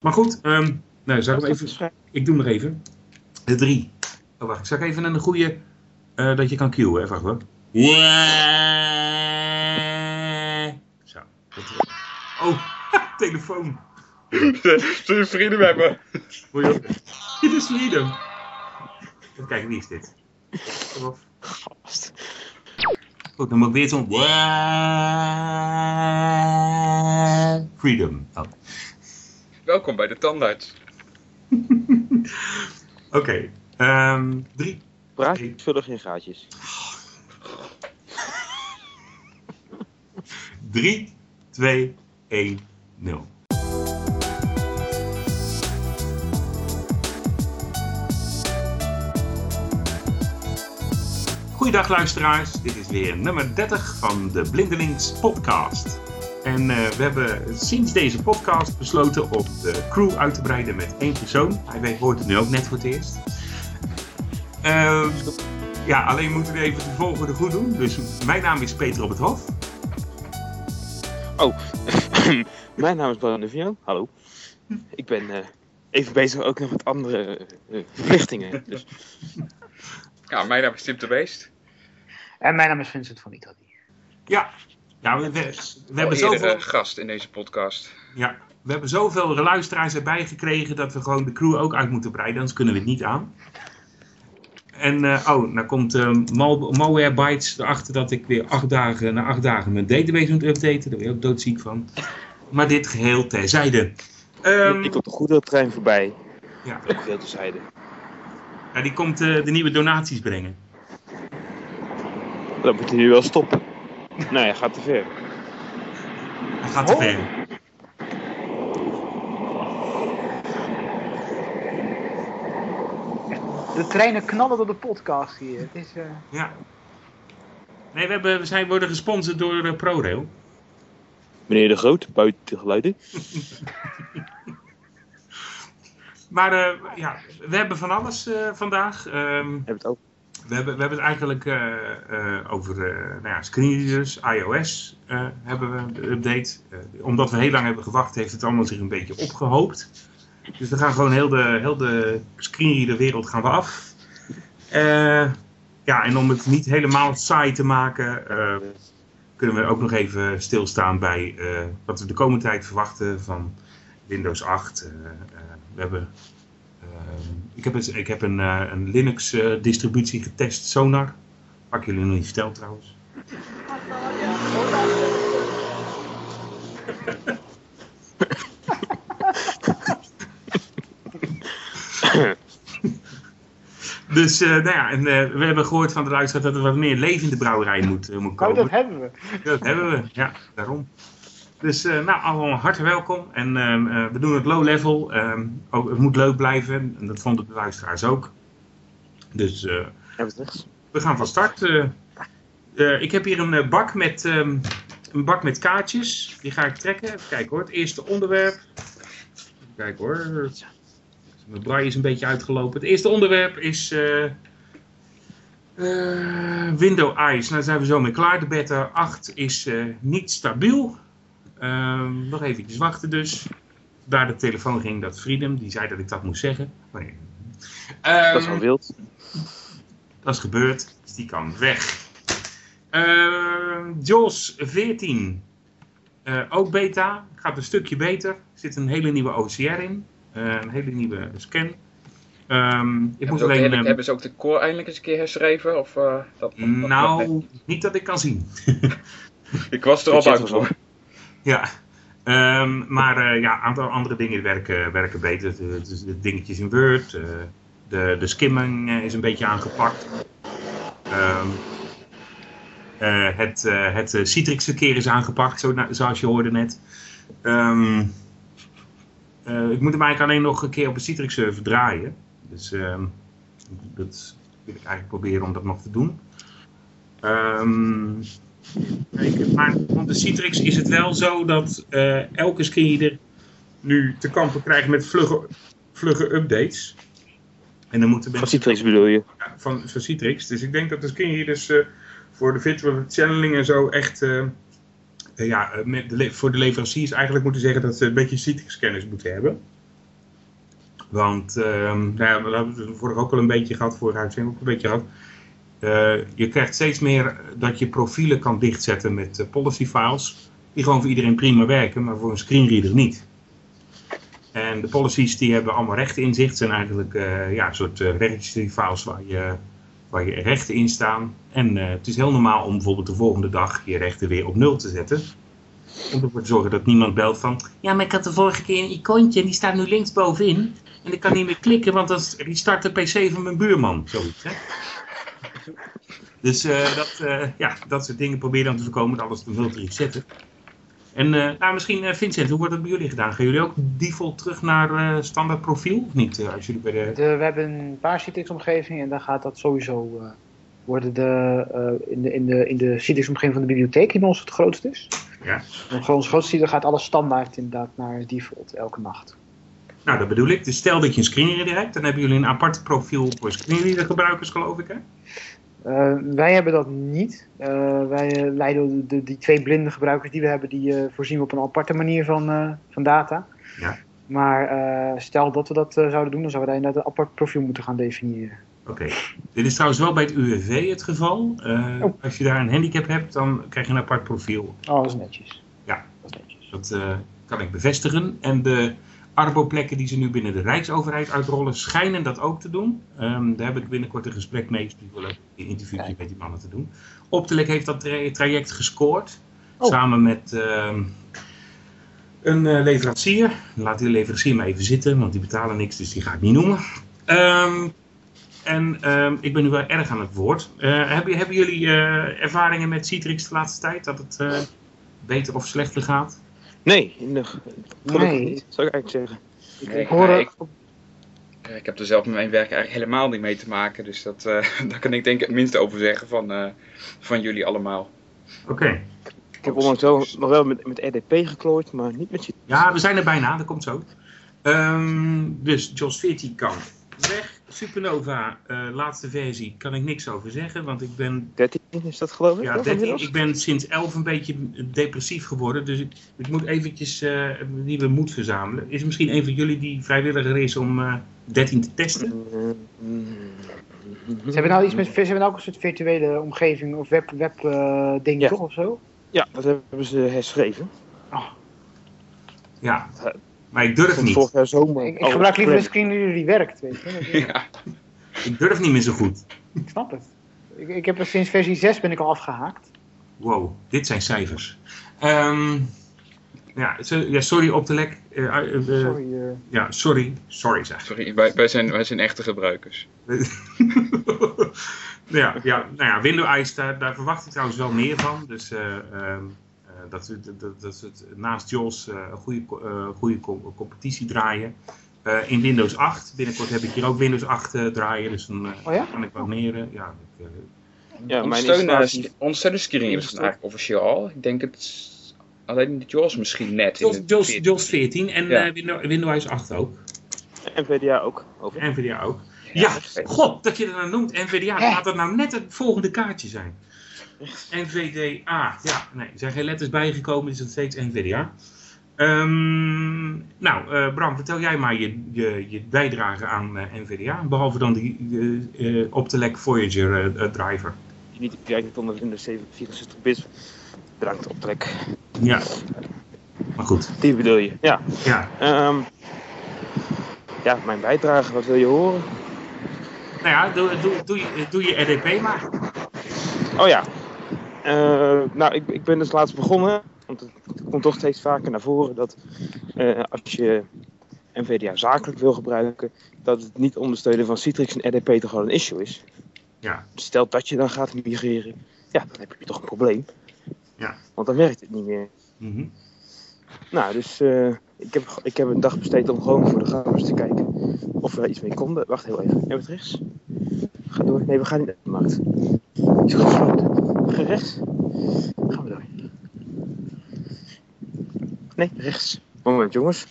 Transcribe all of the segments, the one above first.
Maar goed, um, nou, zal ik, hem even, ik doe hem nog even. De drie. Oh, wacht, ik zag even een goede uh, dat je kan cueën. Even wachten hoor. Zo. Oh, telefoon. Zul je vrienden hebben? Dit is Freedom. Even kijken, wie is dit? Gast. Goed, dan moet ik weer zo'n... Freedom. Oh. Welkom bij de tandarts. Oké, okay, um, drie. Praat vullig in gaatjes. Drie, twee, één, nul. Goeiedag luisteraars, dit is weer nummer 30 van de Blindelings podcast. En uh, we hebben sinds deze podcast besloten om de crew uit te breiden met één persoon. Hij hoort het nu ook net voor het eerst. Uh, ja, alleen moeten we even de volgende goed doen. Dus mijn naam is Peter op het Hof. Oh, mijn naam is Brian de Vio. Hallo. Ik ben uh, even bezig ook nog met andere uh, verplichtingen. Dus. Ja, mijn naam is Tim de Beest. En mijn naam is Vincent van Italië. Ja, ja we, we, we hebben zoveel... gast in deze podcast. Ja, we hebben zoveel luisteraars erbij gekregen dat we gewoon de crew ook uit moeten breiden, anders kunnen we het niet aan. En uh, oh, nou komt uh, Malware Bytes erachter dat ik weer acht dagen, na acht dagen mijn database moet updaten. Daar ben ik ook doodziek van. Maar dit geheel terzijde. Um, ik komt een goede trein voorbij. Ja. Ook geheel terzijde. Ja, die komt uh, de nieuwe donaties brengen. Dan moet hij nu wel stoppen. Nee, hij gaat te ver. Hij gaat te ver. De treinen knallen door de podcast hier. Het is, uh... Ja. Nee, we, hebben, we zijn, worden gesponsord door uh, ProRail. Meneer De Groot, buiten de geluiden. maar uh, ja, we hebben van alles vandaag. Um, hebben het ook. We hebben, we hebben het eigenlijk uh, uh, over uh, nou ja, screenreaders, iOS hebben we de update. omdat we heel lang hebben gewacht, heeft het allemaal zich een beetje opgehoopt. Dus we gaan gewoon heel de, heel de screenreader wereld gaan we af. ja, en om het niet helemaal saai te maken, kunnen we ook nog even stilstaan bij wat we de komende tijd verwachten van Windows 8. we hebben ik heb, een, ik heb een, uh, een Linux uh, distributie getest, Sonar. Pak jullie nog niet verteld trouwens. Dus uh, nou ja, en, uh, we hebben gehoord van de luisteraar dat er wat meer leven in de brouwerij moet, uh, moet komen. Oh, dat hebben we. Dat hebben we, ja, daarom. Dus uh, nou, allemaal hartelijk welkom. En uh, we doen het low level. Uh, ook, het moet leuk blijven. En dat vonden de luisteraars ook. Dus we gaan van start. ik heb hier een bak met, um, een bak met kaartjes. Die ga ik trekken. Even kijken hoor. Het eerste onderwerp. Even kijken hoor. Mijn braai is een beetje uitgelopen. Het eerste onderwerp is... Window Eyes. Nou, daar zijn we zo mee klaar. De beta 8 is niet stabiel. Um, nog eventjes wachten dus. Daar de telefoon ging dat Freedom, die zei dat ik dat moest zeggen. Nee. um, dat is wel wild. Dat is gebeurd, dus die kan weg. Uh, JAWS 14. Uh, ook beta, gaat een stukje beter. Er zit een hele nieuwe OCR in. Uh, een hele nieuwe scan. Um, ik moet alleen, de, hebben ze ook de core eindelijk eens een keer herschreven? Of, uh, dat, nou, niet dat ik kan zien. ik was er al bang voor. Ja, um, maar uh, ja, een aantal andere dingen werken, werken beter. De, dingetjes in Word, uh, de, de skimming uh, is een beetje aangepakt. Um, het het Citrix verkeer is aangepakt, zo, zoals je hoorde net. Um, ik moet hem eigenlijk alleen nog een keer op de Citrix server draaien. Dus dat wil ik eigenlijk proberen om dat nog te doen. Um, maar rond de Citrix is het wel zo dat uh, elke screenreader nu te kampen krijgt met vlugge, vlugge updates. En dan moeten mensen... Van Citrix bedoel je? Ja, van, van Citrix. Dus ik denk dat de screenreaders uh, voor de virtual channeling en zo echt... Uh, ja, met de voor de leveranciers eigenlijk moeten zeggen dat ze een beetje Citrix-kennis moeten hebben. Want ehm, nou ja, we hebben het vorige ook al een beetje gehad, vorige uitzending ook een beetje gehad. Eh, je krijgt steeds meer dat je profielen kan dichtzetten met eh, policy files. Die gewoon voor iedereen prima werken, maar voor een screenreader niet. En de policies die hebben allemaal rechten in zicht. zijn eigenlijk eh, ja, een soort uh, registry files waar je, waar je rechten in staan. En het is heel normaal om bijvoorbeeld de volgende dag je rechten weer op nul te zetten. Om ervoor te zorgen dat niemand belt van... Ja, maar ik had de vorige keer een icoontje en die staat nu linksbovenin. En ik kan niet meer klikken, want dat start de pc van mijn buurman. Zoiets, hè? Dus uh, dat, uh, ja, dat soort dingen probeer dan te voorkomen, dat alles te nul te resetten. En uh, nou, misschien Vincent, hoe wordt dat bij jullie gedaan? Gaan jullie ook default terug naar standaard profiel of niet? als jullie bij de... de... we hebben een paar Citrix-omgevingen en dan gaat dat sowieso worden de, in de, in de, in de Citrix-omgeving van de bibliotheek, die bij ons het grootste is. Ja. En voor ons grootste gaat alles standaard inderdaad naar default elke nacht. Nou, dat bedoel ik. Dus stel dat je een screenreader hebt, dan hebben jullie een apart profiel voor screenreader gebruikers, geloof ik, hè? Uh, wij hebben dat niet. Uh, wij leiden de, die twee blinde gebruikers die we hebben, die uh, voorzien we op een aparte manier van, van data. Ja. Maar stel dat we dat zouden doen, dan zouden we daar inderdaad een apart profiel moeten gaan definiëren. Oké. Dit is trouwens wel bij het UWV het geval. Oh. Als je daar een handicap hebt, dan krijg je een apart profiel. Oh, dat is netjes. Ja, dat, is netjes. dat kan ik bevestigen. En de Arboplekken die ze nu binnen de Rijksoverheid uitrollen, schijnen dat ook te doen. Um, daar heb ik binnenkort een gesprek mee, dus die wil een interviewje met die mannen te doen. Optelek heeft dat tra traject gescoord, oh. samen met uh, een uh, leverancier. Laat die leverancier maar even zitten, want die betalen niks, dus die ga ik niet noemen. Um, en um, ik ben nu wel erg aan het woord. Uh, hebben, hebben, jullie uh, ervaringen met Citrix de laatste tijd, dat het beter of slechter gaat? Nee, nog, nee. niet, zou ik eigenlijk zeggen. Nee, ik, hoor ik, ik, heb er zelf met mijn werk eigenlijk helemaal niet mee te maken. Dus dat, uh, daar kan ik denk ik het minste over zeggen van, uh, van jullie allemaal. Oké. Okay. Ik heb onlangs wel, nog wel met, met RDP geklooid, maar niet met je. Ja, we zijn er bijna, dat komt zo. Um, dus JOS 14 kan weg. Supernova, uh, laatste versie, kan ik niks over zeggen, want ik ben... 13 is dat geloof ik? Ja, 13. Ik ben sinds 11 een beetje depressief geworden, dus ik, ik moet eventjes uh, nieuwe moed verzamelen. Is er misschien een van jullie die vrijwilliger is om uh, 13 te testen? Ze hebben nou iets met, ze hebben nou ook een soort virtuele omgeving of web, web uh, ding ja. toch of zo? Ja, dat hebben ze herschreven. Oh. Ja, maar ik durf niet. Vorig jaar zomer. Ik, ik gebruik liever een screenreader die werkt, weet je. Ja. Ik durf niet meer zo goed. Ik snap het. Ik, ik heb er sinds versie 6 ben ik al afgehaakt. Wow, dit zijn cijfers. Um, ja, ja, sorry op de lek. Uh, uh, sorry. Uh... Ja, sorry. Sorry zeg. Sorry, wij, wij, zijn, wij zijn echte gebruikers. ja, ja, nou ja, Windows Ice, daar, daar verwacht ik trouwens wel meer van. Dus um, dat, ze, dat, dat ze het naast JOS uh, een goede, uh, goede co competitie draaien. Uh, in Windows 8, binnenkort heb ik hier ook Windows 8 draaien, dus dan oh ja? kan ik wat meer. ja, ik, ja, is het eigenlijk officieel al. Ik denk het alleen de JOS misschien net. JOS, in JOS, 14. JOS 14 en ja. Windows, Windows 8 ook. NVDA ook. Over. NVDA ook. Ja, ja god, dat je dat nou noemt, NVDA, laat dat nou net het volgende kaartje zijn. NVDA. Ja, nee, er zijn geen letters bijgekomen, is het steeds NVDA. Um, nou, uh, Bram, vertel jij maar je, je, je bijdrage aan uh, NVDA, behalve dan die uh, Optelec Voyager driver. Niet kijkt onder 7 64 bit. Bedankt, Optelec. Ja, maar goed. Die bedoel je, ja. Ja. Um, ja, mijn bijdrage, wat wil je horen? Nou ja, doe, doe, doe, je, doe je RDP maar. Oh ja, uh, nou, ik, ik ben dus laatst begonnen, want het, komt toch steeds vaker naar voren dat uh, als je NVDA zakelijk wil gebruiken, dat het niet ondersteunen van Citrix en RDP toch wel een issue is. Ja. Stel dat je dan gaat migreren, ja, dan heb je toch een probleem. Ja. Want dan werkt het niet meer. Mm -hmm. Nou, dus uh, ik, heb, ik heb een dag besteed om gewoon voor de grapjes te kijken of we iets mee konden. Wacht heel even, hebben we het rechts? Ga door. Nee, we gaan niet naar de markt. Is gesloten. Rechts. Gaan we door. Nee, rechts. Moment, jongens.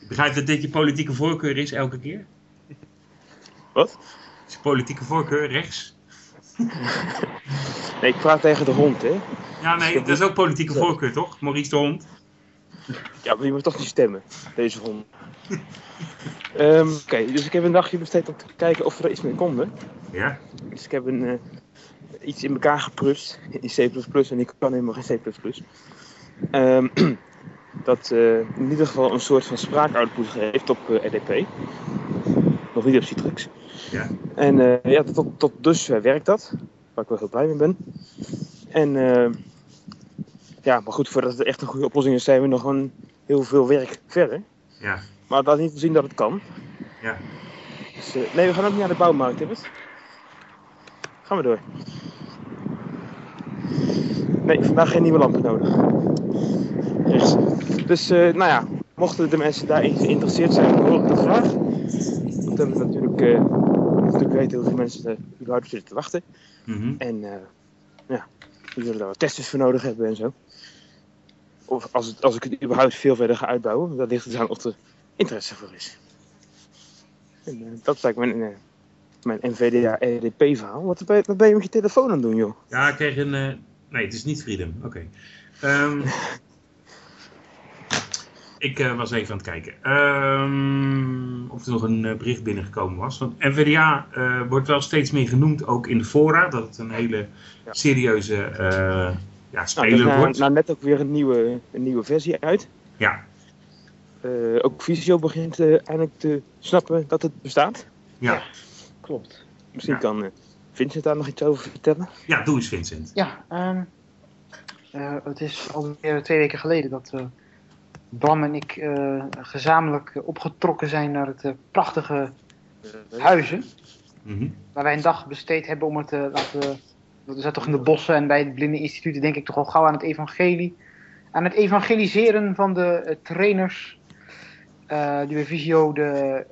Ik begrijp dat dit je politieke voorkeur is elke keer? Wat? Is je politieke voorkeur rechts? nee, ik praat tegen de hond, hè. Ja, nee, dat is ook politieke voorkeur, toch? Maurice de hond. Ja, maar je moet toch niet stemmen, deze ronde. Ehm, Oké, dus ik heb een dagje besteed om te kijken of we er iets mee konden. Ja? Dus ik heb een, eh, iets in elkaar geprust in C++ en ik kan helemaal geen C++. Ehm, dat eh, in ieder geval een soort van spraakoutput geeft op eh, RDP. Nog niet op Citrix. Ja. En eh, ja, tot, tot dusver werkt dat. Waar ik wel heel blij mee ben. En ja, maar goed, voordat het echt een goede oplossing is, zijn we nog een heel veel werk verder. Ja. Maar dat niet te zien dat het kan. Ja. Dus, nee, we gaan ook niet naar de bouwmarkt, Tibbet. Gaan we door. Nee, vandaag geen nieuwe lampen nodig. Rechts. Dus, eh, nou ja, mochten de mensen daarin geïnteresseerd zijn, dan hoor ik dat graag. Want dan we natuurlijk, eh, natuurlijk weten heel veel mensen uh, überhaupt zitten te wachten. Mhm. En eh, ja, we zullen daar wat testers voor nodig hebben en zo. Of als, het, als ik het überhaupt veel verder ga uitbouwen, dan ligt het aan of er interesse voor is. En dat eigenlijk mijn, eh, mijn NVDA-RDP-verhaal. Wat, ben je- wat ben je met je telefoon aan het doen, joh? Ja, ik kreeg een... eh, Nee, het is niet Freedom. Oké. Ehm, ik eh, was even aan het kijken. Ehm, of er nog een eh, bericht binnengekomen was. Want NVDA eh, wordt wel steeds meer genoemd, ook in de fora. Dat het een hele Ja. serieuze eh, ja, Nou, er speler is na, wordt. na net ook weer een nieuwe, een nieuwe versie uit. Ja, Eh, ook Visio begint eindelijk te snappen dat het bestaat. ja. Klopt. Misschien Ja. kan eh, Vincent daar nog iets over vertellen. ja, doe eens Vincent. Ja, ehm, eh, het is alweer twee weken geleden dat eh, Bram en ik eh, gezamenlijk opgetrokken zijn naar het eh, prachtige Huizen. Mhm. Waar wij een dag besteed hebben om het te laten. We zaten toch in de bossen en bij het Blinde Instituut denk ik toch al gauw aan het evangelie. Aan het evangeliseren van de trainers. eh, die bij Visio de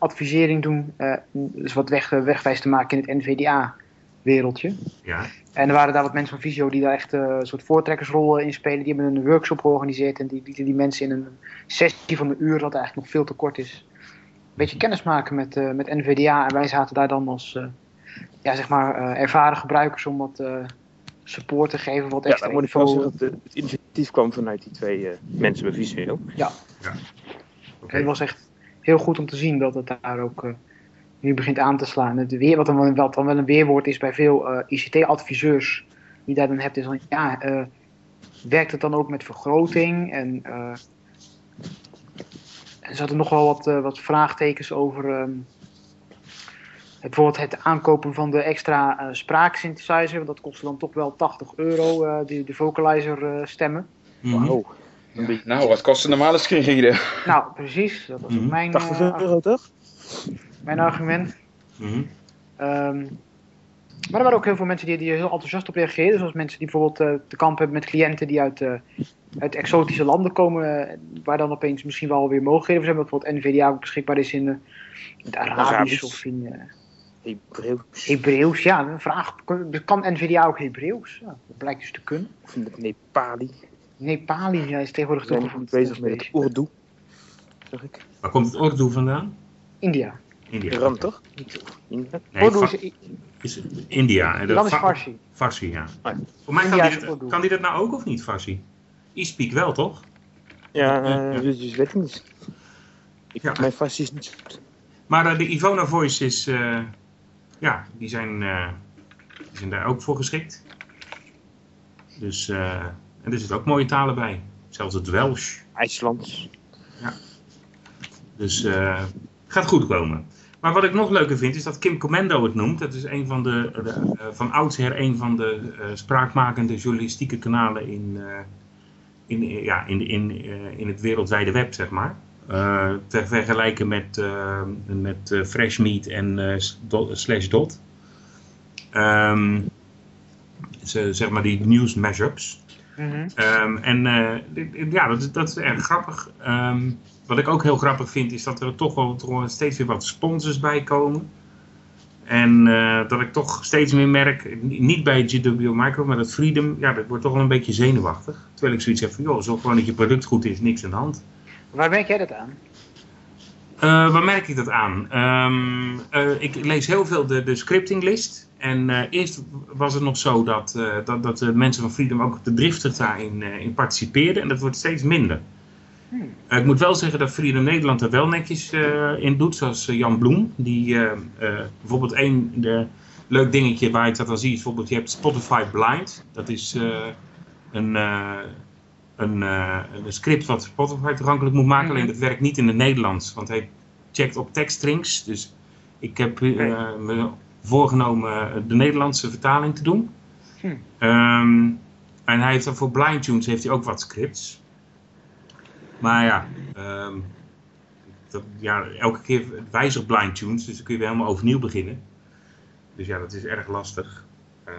IT-advisering doen. eh, dus wat weg, wegwijs te maken in het NVDA-wereldje. Ja, En er waren daar wat mensen van Visio die daar echt eh, een soort voortrekkersrol in spelen. Die hebben een workshop georganiseerd en die lieten die mensen in een sessie van een uur, wat eigenlijk nog veel te kort is, een beetje kennis maken met, eh, met NVDA. En wij zaten daar dan als eh, ja, zeg maar, eh, ervaren gebruikers om wat eh, support te geven, wat Ja, extra dan moet ik wel zeggen dat het, initiatief kwam vanuit die twee eh, mensen bij Visio. oké. Het was echt heel goed om te zien dat het daar ook eh, nu begint aan te slaan. Het weer, wat, dan wat dan wel een weerwoord is bij veel eh, ICT-adviseurs die daar dan hebt, is van ja, eh, werkt het dan ook met vergroting? En eh, er zaten nog wel wat, eh, wat vraagtekens over ehm, het, bijvoorbeeld het aankopen van de extra eh spraaksynthesizer. Want dat kostte dan toch wel 80 euro, eh, die, de vocalizer eh, stemmen. Mhm. Wauw. Ja, nou, wat kost een normale screenreader? Nou, precies. Dat was ook Mhm. mijn, 80 eh, euro toch? mijn argument. Mhm. Ehm, maar er waren ook heel veel mensen die, die er heel enthousiast op reageerden. Zoals mensen die bijvoorbeeld eh, te kampen hebben met cliënten die uit, eh, uit exotische landen komen. waar dan opeens misschien wel weer mogelijkheden voor zijn. Dat bijvoorbeeld NVDA ook beschikbaar is in, het Arabisch, Arabisch. of in Hebreeuws. Hebreeuws. Ja, een vraag. Kan NVDA ook Hebreeuws? Ja, dat blijkt dus te kunnen. Of in het Nepali. Nepali ja, is tegenwoordig zijn toch goed bezig met het Urdu. Zeg ik. Waar komt het Urdu vandaan? India. India. Iran toch? Niet India. Nee, Urdu is, is India. En is Fa- Farsi. Farsi, ja. Ah. Voor mij kan die, dat, Urdu. kan die dat nou ook of niet, Farsi? E-speak wel, toch? Ja, eh, dus, dus weet ik niet. Ik, Ja. Mijn fascie is niet goed. Maar eh, de Ivona Voice is, eh, ja, die zijn, eh, die zijn daar ook voor geschikt. Dus, eh, en er zitten ook mooie talen bij. Zelfs het Welsh. IJslands. Dus eh gaat goed komen. Maar wat ik nog leuker vind is dat Kim Commando het noemt. Dat is een van de, de eh, van oudsher een van de eh, spraakmakende journalistieke kanalen in, in, ja, in, in, in het wereldwijde web, zeg maar. Te vergelijken met, met eh, Freshmeat en dot- slash dot. Ze- zeg maar die news mashups. Mhm. Ehm, en eh, ja, dat, is- dat is erg grappig. Ehm, wat ik ook heel grappig vind, is dat er toch wel, toch wel steeds weer wat sponsors bij komen. En eh, dat ik toch steeds meer merk, niet bij GW Micro, maar dat Freedom, ja, dat wordt toch wel een beetje zenuwachtig. Terwijl ik zoiets heb van, joh, zorg gewoon dat je product goed is, niks aan de hand. Waar merk jij dat aan? Uh, waar merk ik dat aan? Um, uh, ik lees heel veel de, de scriptinglist. En uh, eerst was het nog zo dat, dat, dat de mensen van Freedom ook de driftig daarin in participeerden. En dat wordt steeds minder. Hmm. ik moet wel zeggen dat Freedom Nederland er wel netjes in doet. Zoals Jan Bloem. Die bijvoorbeeld één de, leuk dingetje waar ik dat al zie. Is bijvoorbeeld je hebt Spotify Blind. Dat is een een, uh, een script wat Spotify toegankelijk moet maken. Alleen mhm. dat werkt niet in het Nederlands. Want hij checkt op tekststrings. Dus ik heb uh, me voorgenomen de Nederlandse vertaling te doen. Hm. Um, en hij heeft dan voor Blind Tunes heeft hij ook wat scripts. Maar ja, um, dat, ja elke keer wijzigt Blind Tunes. Dus dan kun je weer helemaal overnieuw beginnen. Dus ja, dat is erg lastig. Uh,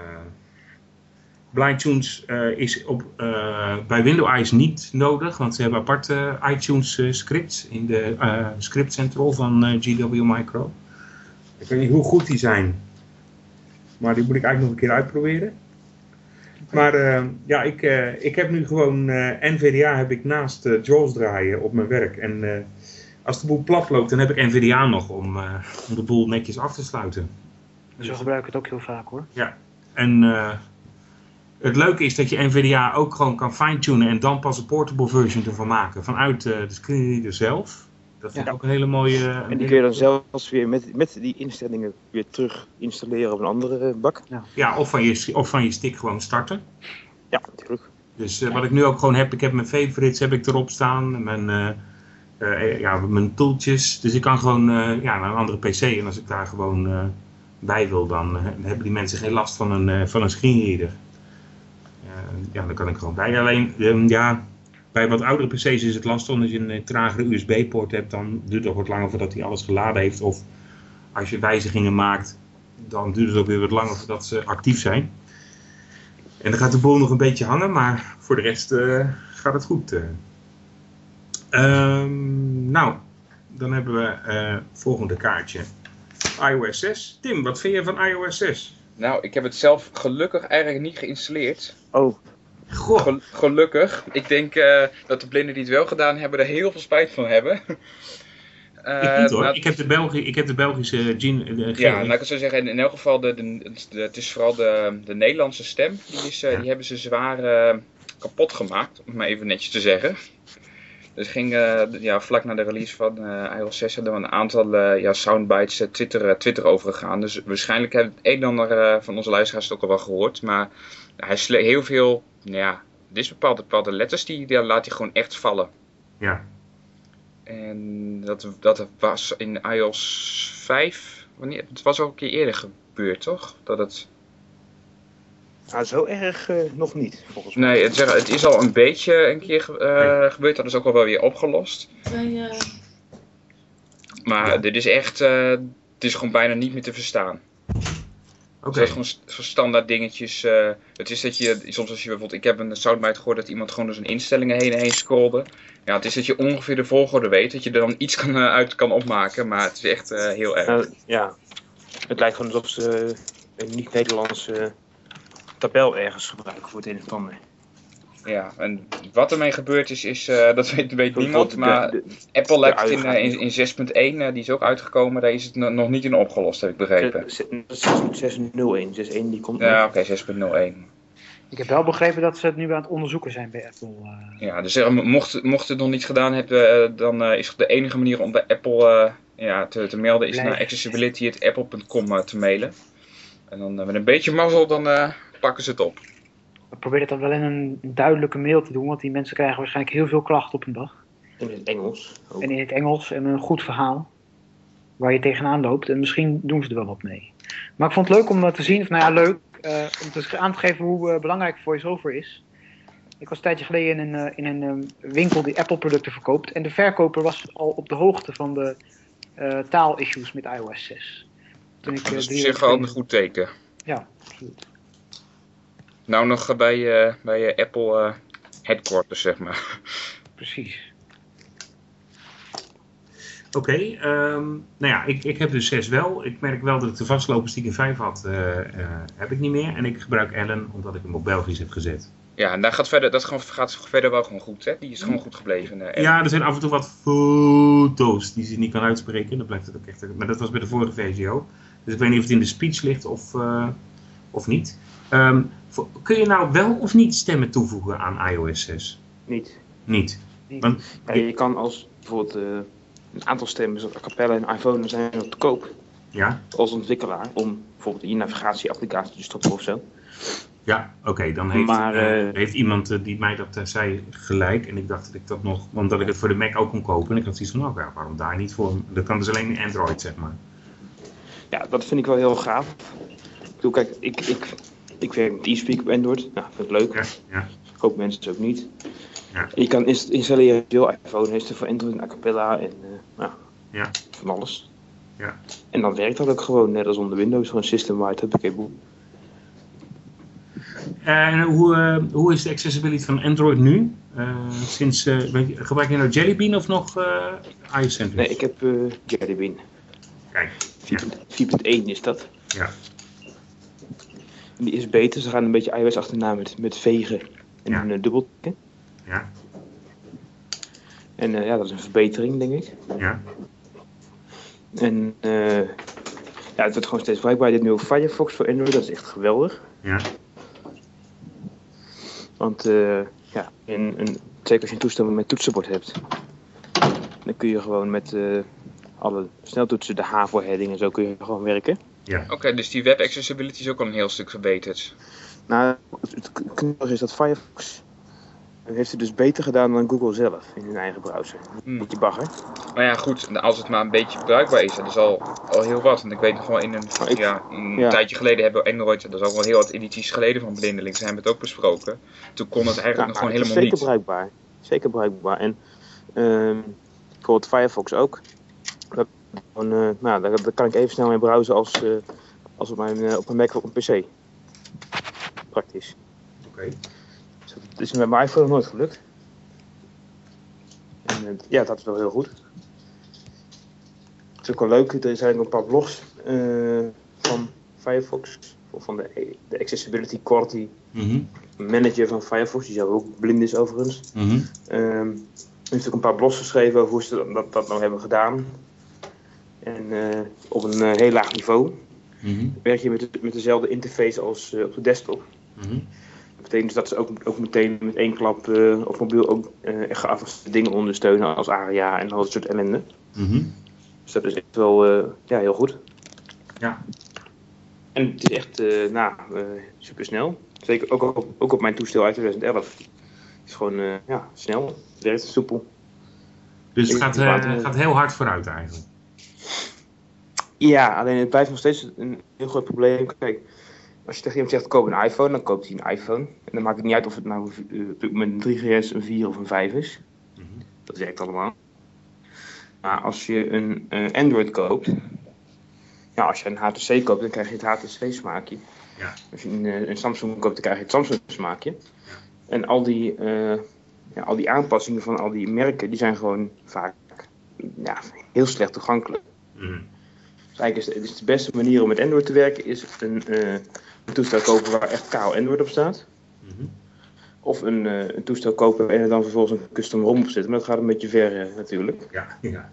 BlindTunes uh, is op, uh, bij Windows niet nodig, want ze hebben aparte iTunes uh, scripts in de script central van GW Micro. Ik weet niet hoe goed die zijn, maar die moet ik eigenlijk nog een keer uitproberen. Maar ja, ik, ik heb nu gewoon NVDA heb ik naast JAWS draaien op mijn werk. En als de boel plat loopt, dan heb ik NVDA nog om, om de boel netjes af te sluiten. Zo gebruik ik het ook heel vaak hoor. Ja, en het leuke is dat je NVDA ook gewoon kan fine-tunen en dan pas een portable version ervan maken vanuit uh, de screenreader zelf. Dat vind ik ook een hele mooie... en die kun je dan zelfs weer met, met die instellingen weer terug installeren op een andere bak. Ja, ja of, van je, of van je stick gewoon starten. Ja, natuurlijk. Dus uh, wat ik nu ook gewoon heb, ik heb mijn favorites heb ik erop staan, mijn, uh, ja, mijn tooltjes. Dus ik kan gewoon ja, naar een andere pc en als ik daar gewoon bij wil, dan hebben die mensen geen last van een, van een screenreader. Eh, ja, dan kan ik gewoon bij. Alleen, ehm, ja, bij wat oudere PC's is het lastig omdat je een eh, tragere USB-poort hebt. Dan duurt het ook wat langer voordat hij alles geladen heeft. Of als je wijzigingen maakt, dan duurt het ook weer wat langer voordat ze actief zijn. En dan gaat de boel nog een beetje hangen, maar voor de rest uh, gaat het goed. Um, nou, dan hebben we uh, volgende kaartje. iOS 6. Tim, wat vind je van iOS 6? Nou, ik heb het zelf gelukkig eigenlijk niet geïnstalleerd. Oh. Goh. gelukkig. Ik denk uh, dat de blinden die het wel gedaan hebben er heel veel spijt van hebben. Uh, ik niet hoor. Nou, ik, heb de Belgi ik heb de Belgische gene. ja, nou ik zou zeggen, in, in elk geval, de, de, het is vooral de, de Nederlandse stem. Die, is, uh, die hebben ze zwaar kapot gemaakt, om het maar even netjes te zeggen. Dus ging uh, ja, vlak na de release van uh, iOS 6 hadden we een aantal uh, ja, soundbites Twitter, Twitter overgegaan. Dus waarschijnlijk hebben het een en ander van onze luisteraars het ook al wel gehoord. Maar hij is heel veel, nou ja, dit is bepaalde, bepaalde letters die, die laat hij gewoon echt vallen. Ja. En dat, dat was in iOS 5, wanneer, het was ook een keer eerder gebeurd toch? Dat het nou, zo erg uh, nog niet, volgens mij. Nee, het, het, is al een beetje een keer uh, gebeurd. Dat is ook al wel weer opgelost. Nee, uh... Maar ja. dit is echt... het is gewoon bijna niet meer te verstaan. Oké. Okay. Het is gewoon standaard dingetjes. het is dat je... Soms als je bijvoorbeeld... Ik heb een soundbite gehoord dat iemand gewoon door zijn instellingen heen en heen scrolde. Ja, het is dat je ongeveer de volgorde weet. Dat je er dan iets kan, uit kan opmaken. Maar het is echt heel erg. ja. Het lijkt gewoon alsof ze niet-Nederlandse tabel ergens gebruiken voor het een of ander. Ja, en wat ermee gebeurd is, is uh, dat weet, weet niemand, maar Apple lijkt in, uh, in, in 6.1, uh, die is ook uitgekomen, daar is het nog niet in opgelost, heb ik begrepen. 6.01, 6.1 die komt Ja, oké, okay, 6.01. Ik heb wel begrepen dat ze het nu aan het onderzoeken zijn bij Apple. Ja, dus uh, mocht, mocht het nog niet gedaan hebben, dan is de enige manier om bij Apple ja, te, te melden, is Blijf. naar accessibility.apple.com te mailen. En dan met een beetje mazzel, dan pakken ze het op. Probeer het dan wel in een duidelijke mail te doen, want die mensen krijgen waarschijnlijk heel veel klachten op een dag. In het Engels. Ook. En in het Engels en een goed verhaal. Waar je tegenaan loopt. En misschien doen ze er wel wat mee. Maar ik vond het leuk om te zien, of nou ja, leuk, uh, om te aan te geven hoe uh, belangrijk voice-over is. Ik was een tijdje geleden in een, uh, in een winkel die Apple-producten verkoopt. En de verkoper was al op de hoogte van de taalissues met iOS 6. Toen ik, dat is op zich wel een goed teken. Ja, absoluut. Nou nog bij, uh, bij uh, Apple headquarters, zeg maar. Precies. Oké, okay, um, nou ja, ik, ik heb dus 6 wel. Ik merk wel dat ik de vastlopers die ik in 5 had, heb ik niet meer. En ik gebruik Ellen omdat ik hem op Belgisch heb gezet. Ja, en daar gaat verder, dat gaat verder wel gewoon goed, hè? Die is gewoon goed gebleven. eh, Ja, er zijn af en toe wat foto's die ze niet kan uitspreken. Dan blijft het ook echt. Maar dat was bij de vorige VGO. Dus ik weet niet of het in de speech ligt of, eh, of niet. Ehm, voor- kun je nou wel of niet stemmen toevoegen aan iOS 6? Niet. Niet. Niet. Want, Ja, je kan als bijvoorbeeld eh, een aantal stemmen, zoals a cappella en iPhone, zijn nog te koop ja, als ontwikkelaar om bijvoorbeeld je navigatieapplicatie te stoppen of zo. ja oké. dan heeft, Maar, eh, eh, heeft iemand die mij dat zei gelijk. En ik dacht dat ik dat nog. Omdat ik het voor de Mac ook kon kopen. En ik had zoiets van: nou, waarom daar niet voor? Dat kan dus alleen in Android, zeg maar. Ja, dat vind ik wel heel gaaf. Ik bedoel, kijk, ik, ik, ik werk met e-speak op Android. Nou, vind ik leuk. Ja, ja. Ik hoop mensen het ook niet. Ja. Je kan inst- installeren veel iPhone heeft er voor Android en a cappella en eh, nou, Ja. van alles. Ja. En dan werkt dat ook gewoon, net als onder Windows, gewoon system-wide, huppakee boem. En hoe, eh, hoe is de accessibility van Android nu? Eh, sinds, je- gebruik je nou Jelly Bean of nog iOS Sandwich? Nee, ik heb Jelly Bean. Kijk, ja, 4.1 is dat. ja, En die is beter, ze gaan een beetje iOS achterna met, met vegen en Ja. een uh, dubbeltikken. ja, En eh, ja, dat is een verbetering, denk ik. ja. En eh, ja, het wordt gewoon steeds bruikbaar. Dit nieuwe Firefox voor Android, dat is echt geweldig. ja. Want eh, ja, in, een, zeker als je een toestel met toetsenbord hebt, dan kun je gewoon met eh, alle sneltoetsen, de H voor heading en zo kun je gewoon werken. Oké, dus die web accessibility is ook al een heel stuk verbeterd. Nou, het, knullige is dat Firefox heeft het dus beter gedaan dan Google zelf in hun eigen browser. Hmm. Beetje bagger. Maar ja, goed, als het maar een beetje bruikbaar is, dat is al, al heel wat. Want ik weet nog wel, in een, ik- ja, een ja. tijdje geleden hebben we Android, dat is ook wel heel wat edities geleden van Blindelings, hebben we het ook besproken. Toen kon het eigenlijk Ja, nog gewoon helemaal zeker niet. bruikbaar. Zeker bruikbaar. En ehm bijvoorbeeld Firefox ook. Gewoon, eh, nou, daar, daar kan ik even snel mee browsen als, eh, als op, mijn, eh, op mijn Mac of op een PC. Praktisch. Oké. Dus dat is met mijn iPhone nog nooit gelukt. En ja, dat is wel heel goed. Het is ook wel leuk, er zijn ook een paar blogs van Firefox. Of van de, de Accessibility Quality Mhm, Manager van Firefox, die zelf ook blind is overigens. mhm, Ehm er heeft ook een paar blogs geschreven over hoe ze dat, dat nou hebben gedaan. En eh, op een eh, heel laag niveau mhm, werk je met, de- met dezelfde interface als eh, op de desktop. mhm. Dat betekent dus dat ze ook, ook meteen met één klap op mobiel ook echt geavanceerde dingen ondersteunen als ARIA en al dat soort ellende. mhm. Dus dat is echt wel ja, heel goed. Ja. En het is echt nou, uh, super snel. Zeker ook op, ook op mijn toestel uit 2011. Het is gewoon ja, snel, het werkt soepel. Dus het gaat, gaat heel hard vooruit eigenlijk. Ja, alleen het blijft nog steeds een heel groot probleem. Kijk, als je tegen iemand zegt koop een iPhone, dan koopt hij een iPhone. En dan maakt het niet uit of het nou uh, op dit moment een 3GS, een 4 of een 5 is. Mhm. Dat werkt allemaal. Maar als je een eh, Android koopt, ja, als je een HTC koopt, dan krijg je het HTC smaakje. Ja. Als je een, eh, een Samsung koopt, dan krijg je het Samsung smaakje. En al die, eh, ja, al die aanpassingen van al die merken, die zijn gewoon vaak ja, heel slecht toegankelijk. Mhm. Dus eigenlijk is de, is de beste manier om met Android te werken, is een, eh, een toestel kopen waar echt kaal Android op staat. Mhm. Of een, eh, een toestel kopen en er dan vervolgens een custom ROM op zetten. Maar dat gaat een beetje ver eh, natuurlijk. Ja, ja.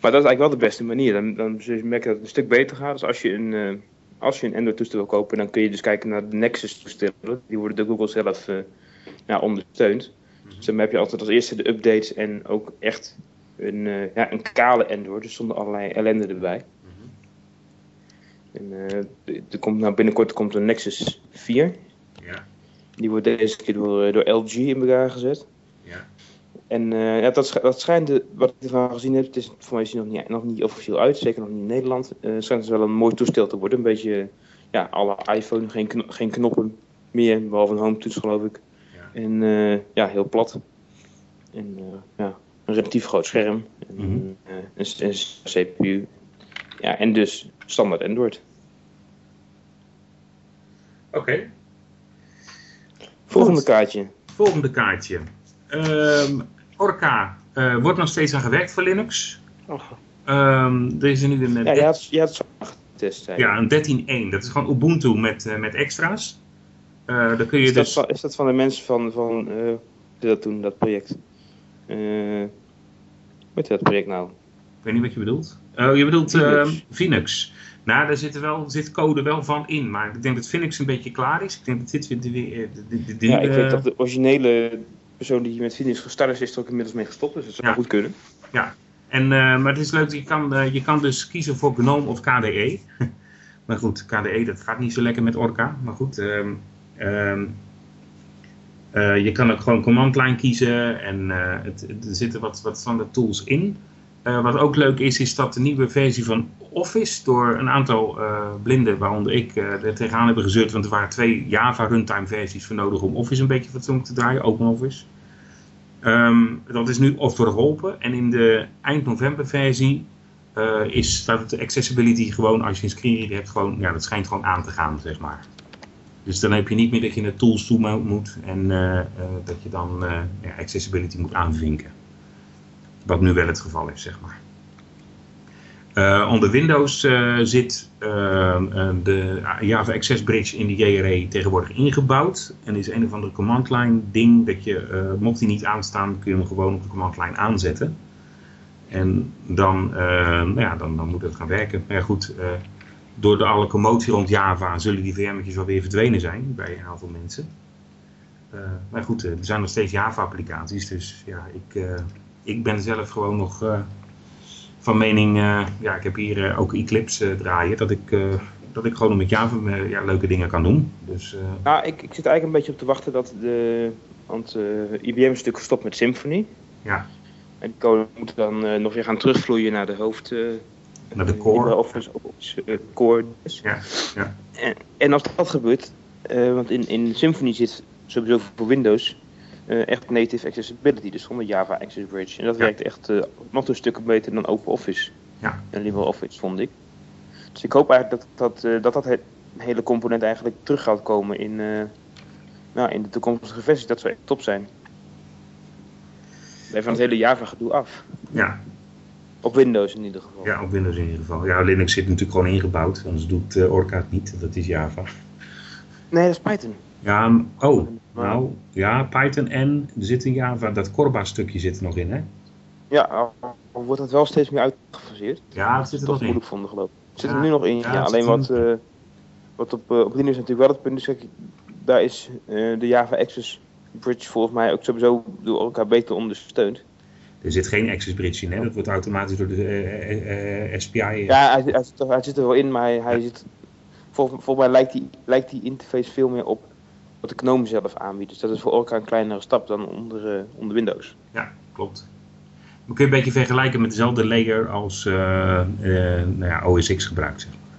Maar dat is eigenlijk wel de beste manier. Dan, dan zul je dat het een stuk beter gaat. Dus als je een, als je een Android toestel wil kopen, dan kun je dus kijken naar de Nexus toestellen. Die worden door Google zelf ja, ondersteund. Dus dan heb je altijd als eerste de updates en ook echt een, eh, ja, een kale Android. Dus zonder allerlei ellende erbij. Mhm. En, eh, er komt, nou, binnenkort komt een Nexus 4. Ja, Die wordt deze keer door, eh, door LG in elkaar gezet. ja. En ja, dat, sch- dat schijnt, de, wat ik ervan gezien heb, het is voor mij is die nog niet, nog niet officieel uit, zeker nog niet in Nederland. Eh schijnt het wel een mooi toestel te worden. Een beetje, ja, alle iPhone, geen, kno- geen knoppen meer, behalve een home toets geloof ik. Ja. En ja, heel plat. En ja, een relatief groot scherm. En, Mhm. eh, een, een CPU. Ja, en dus standaard Android. Oké, Volgende Goed. kaartje. volgende kaartje. Ehm, Orca eh, wordt nog steeds aan gewerkt voor Linux. Ehm, er is er nu een, Ja, je had, je had het zo getest. zei je. ja, een 13.1. Dat is gewoon Ubuntu met, eh, met extra's. Uh, dan kun je is, dus... dat van, is dat van de mensen van, van uh, die dat doen, dat project? Wat is dat project nou? Ik weet niet wat je bedoelt. Oh, je bedoelt Phoenix. Phoenix. Nou, daar zit, wel, zit code wel van in, maar ik denk dat Phoenix een beetje klaar is. Ik denk dat dit weer... De, de, de, ja, ik weet dat de originele persoon die met Phoenix gestart is, is er ook inmiddels mee gestopt, dus dat zou ja. goed kunnen. Ja, en, uh, maar het is leuk, je kan, uh, je kan dus kiezen voor GNOME of KDE. maar goed, KDE dat gaat niet zo lekker met Orca, maar goed... Um, um, uh, je kan ook gewoon command line kiezen en het, er zitten wat, wat standaard tools in. Uh, wat ook leuk is, is dat de nieuwe versie van Office door een aantal blinden, waaronder ik, er tegenaan hebben gezeurd. Want er waren twee Java runtime versies voor nodig om Office een beetje fatsoenlijk te draaien, OpenOffice. Um, dat is nu geholpen en in de eind november versie is, staat de accessibility gewoon, als je een screenreader hebt, gewoon, ja, dat schijnt gewoon aan te gaan, zeg maar. Dus dan heb je niet meer dat je naar tools toe moet en dat je dan ja, accessibility moet aanvinken. Wat nu wel het geval is, zeg maar. Uh, onder Windows zit de Java Access Bridge in de JRE tegenwoordig ingebouwd. En is een of andere command line ding dat je, mocht die niet aanstaan, kun je hem gewoon op de command line aanzetten. En dan, nou ja, dan, dan moet het gaan werken. Maar goed, door de alle commotie rond Java zullen die VM'tjes alweer verdwenen zijn bij een aantal mensen. maar goed, er zijn nog steeds Java applicaties, dus ja, ik ik ben zelf gewoon nog uh, van mening, ja, ik heb hier ook Eclipse draaien, dat ik, dat ik gewoon met Java ja, leuke dingen kan doen. Dus, nou, ik, ik zit eigenlijk een beetje op te wachten dat de, want IBM is natuurlijk gestopt met Symfony. Ja. En die code moet dan nog weer gaan terugvloeien naar de hoofd... naar de core. Office, core dus. Ja, ja. En, en als dat gebeurt, want in, in Symfony zit sowieso voor Windows uh, echt native accessibility, dus zonder Java Access Bridge. En dat Ja. werkt echt uh, nog een stukken beter dan OpenOffice Ja. en LibreOffice, vond ik. Dus ik hoop eigenlijk dat dat, dat, dat he hele component eigenlijk terug gaat komen in, nou, in de toekomstige versies, dat zou echt top zijn. Blijf van het hele Java gedoe af. Ja, Op Windows in ieder geval. ja, op Windows in ieder geval. Ja, Linux zit natuurlijk gewoon ingebouwd, anders doet uh, Orca het niet, dat is Java. Nee, dat is Python. Ja, oh, nou, ja, Python en er zit een Java, dat Corba stukje zit er nog in, hè? Ja, al, wordt dat wel steeds meer uitgefaseerd. Ja, dat zit er toch nog in. moeilijk vonden geloof ik. Het zit Ja, er nu nog in. ja, Ja, het alleen wat, uh, wat op, uh, op Linux natuurlijk wel het punt is, daar is uh, de Java Access Bridge volgens mij ook sowieso door elkaar beter ondersteund. Er zit geen Access Bridge in, hè? Dat wordt automatisch door de uh, SPI. Ja, hij, hij, zit er, hij, zit er, wel in, maar hij, hij zit, volgens, volgens mij lijkt die, lijkt die interface veel meer op wat de GNOME zelf aanbiedt. Dus dat is voor elkaar een kleinere stap dan onder, onder Windows. Ja, klopt. We kun je een beetje vergelijken met dezelfde layer als uh, uh, nou ja, OS X gebruikt. Zeg maar.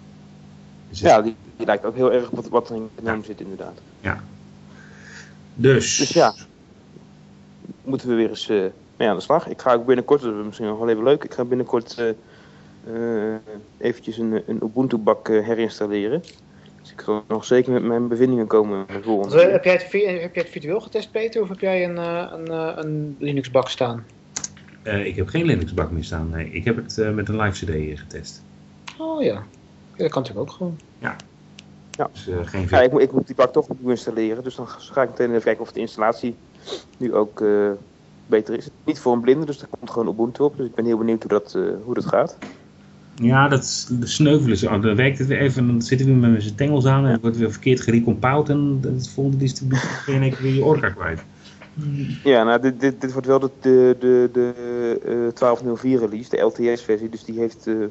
dus ja, die, die, lijkt ook heel erg op wat, wat er in GNOME ja. zit inderdaad. Ja. Dus. Dus ja, moeten we weer eens mee aan de slag. Ik ga ook binnenkort, dat is misschien nog wel even leuk, ik ga binnenkort eventjes een, een Ubuntu-bak herinstalleren. Dus ik ga nog zeker met mijn bevindingen komen volgende keer. Heb jij, het, heb jij het virtueel getest, Peter, of heb jij een, een, een Linux-bak staan? Uh, ik heb geen Linux-bak meer staan. Nee, ik heb het uh, met een live CD getest. Oh ja. ja dat kan natuurlijk ook gewoon. Ja. Ja. Dus, uh, geen ja, ik, moet, ik moet die bak toch opnieuw installeren. Dus dan ga ik meteen even kijken of de installatie nu ook beter is. Niet voor een blinde, dus er komt gewoon Ubuntu op. Dus ik ben heel benieuwd hoe dat, hoe dat gaat. Ja, dat de sneuvelen ze. Dan werkt het weer even, dan zitten we met zijn tengels aan en het wordt weer verkeerd gerecompiled en de volgende distributie ben één keer weer je orca kwijt. Ja, nou, dit, dit, dit wordt wel de, de, de, de uh, 1204 release, de LTS-versie. Dus die heeft, uh,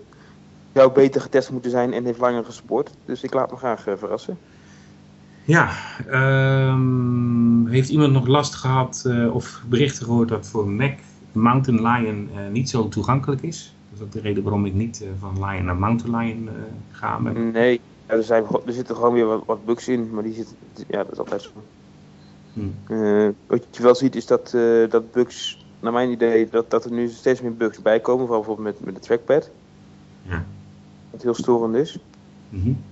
zou beter getest moeten zijn en heeft langer gesport. Dus ik laat me graag uh, verrassen. Ja, um, heeft iemand nog last gehad uh, of berichten gehoord dat voor Mac Mountain Lion niet zo toegankelijk is? Dat is ook de reden waarom ik niet van Lion naar Mountain Lion ga. Met... Nee, ja, er, zijn, er zitten gewoon weer wat, wat bugs in, maar die zitten, ja, dat is altijd zo. Hmm. Wat je wel ziet is dat, dat bugs, naar mijn idee, dat, dat er nu steeds meer bugs bij komen. Vooral bijvoorbeeld met, met de trackpad. Ja. Wat heel storend is. Mm -hmm.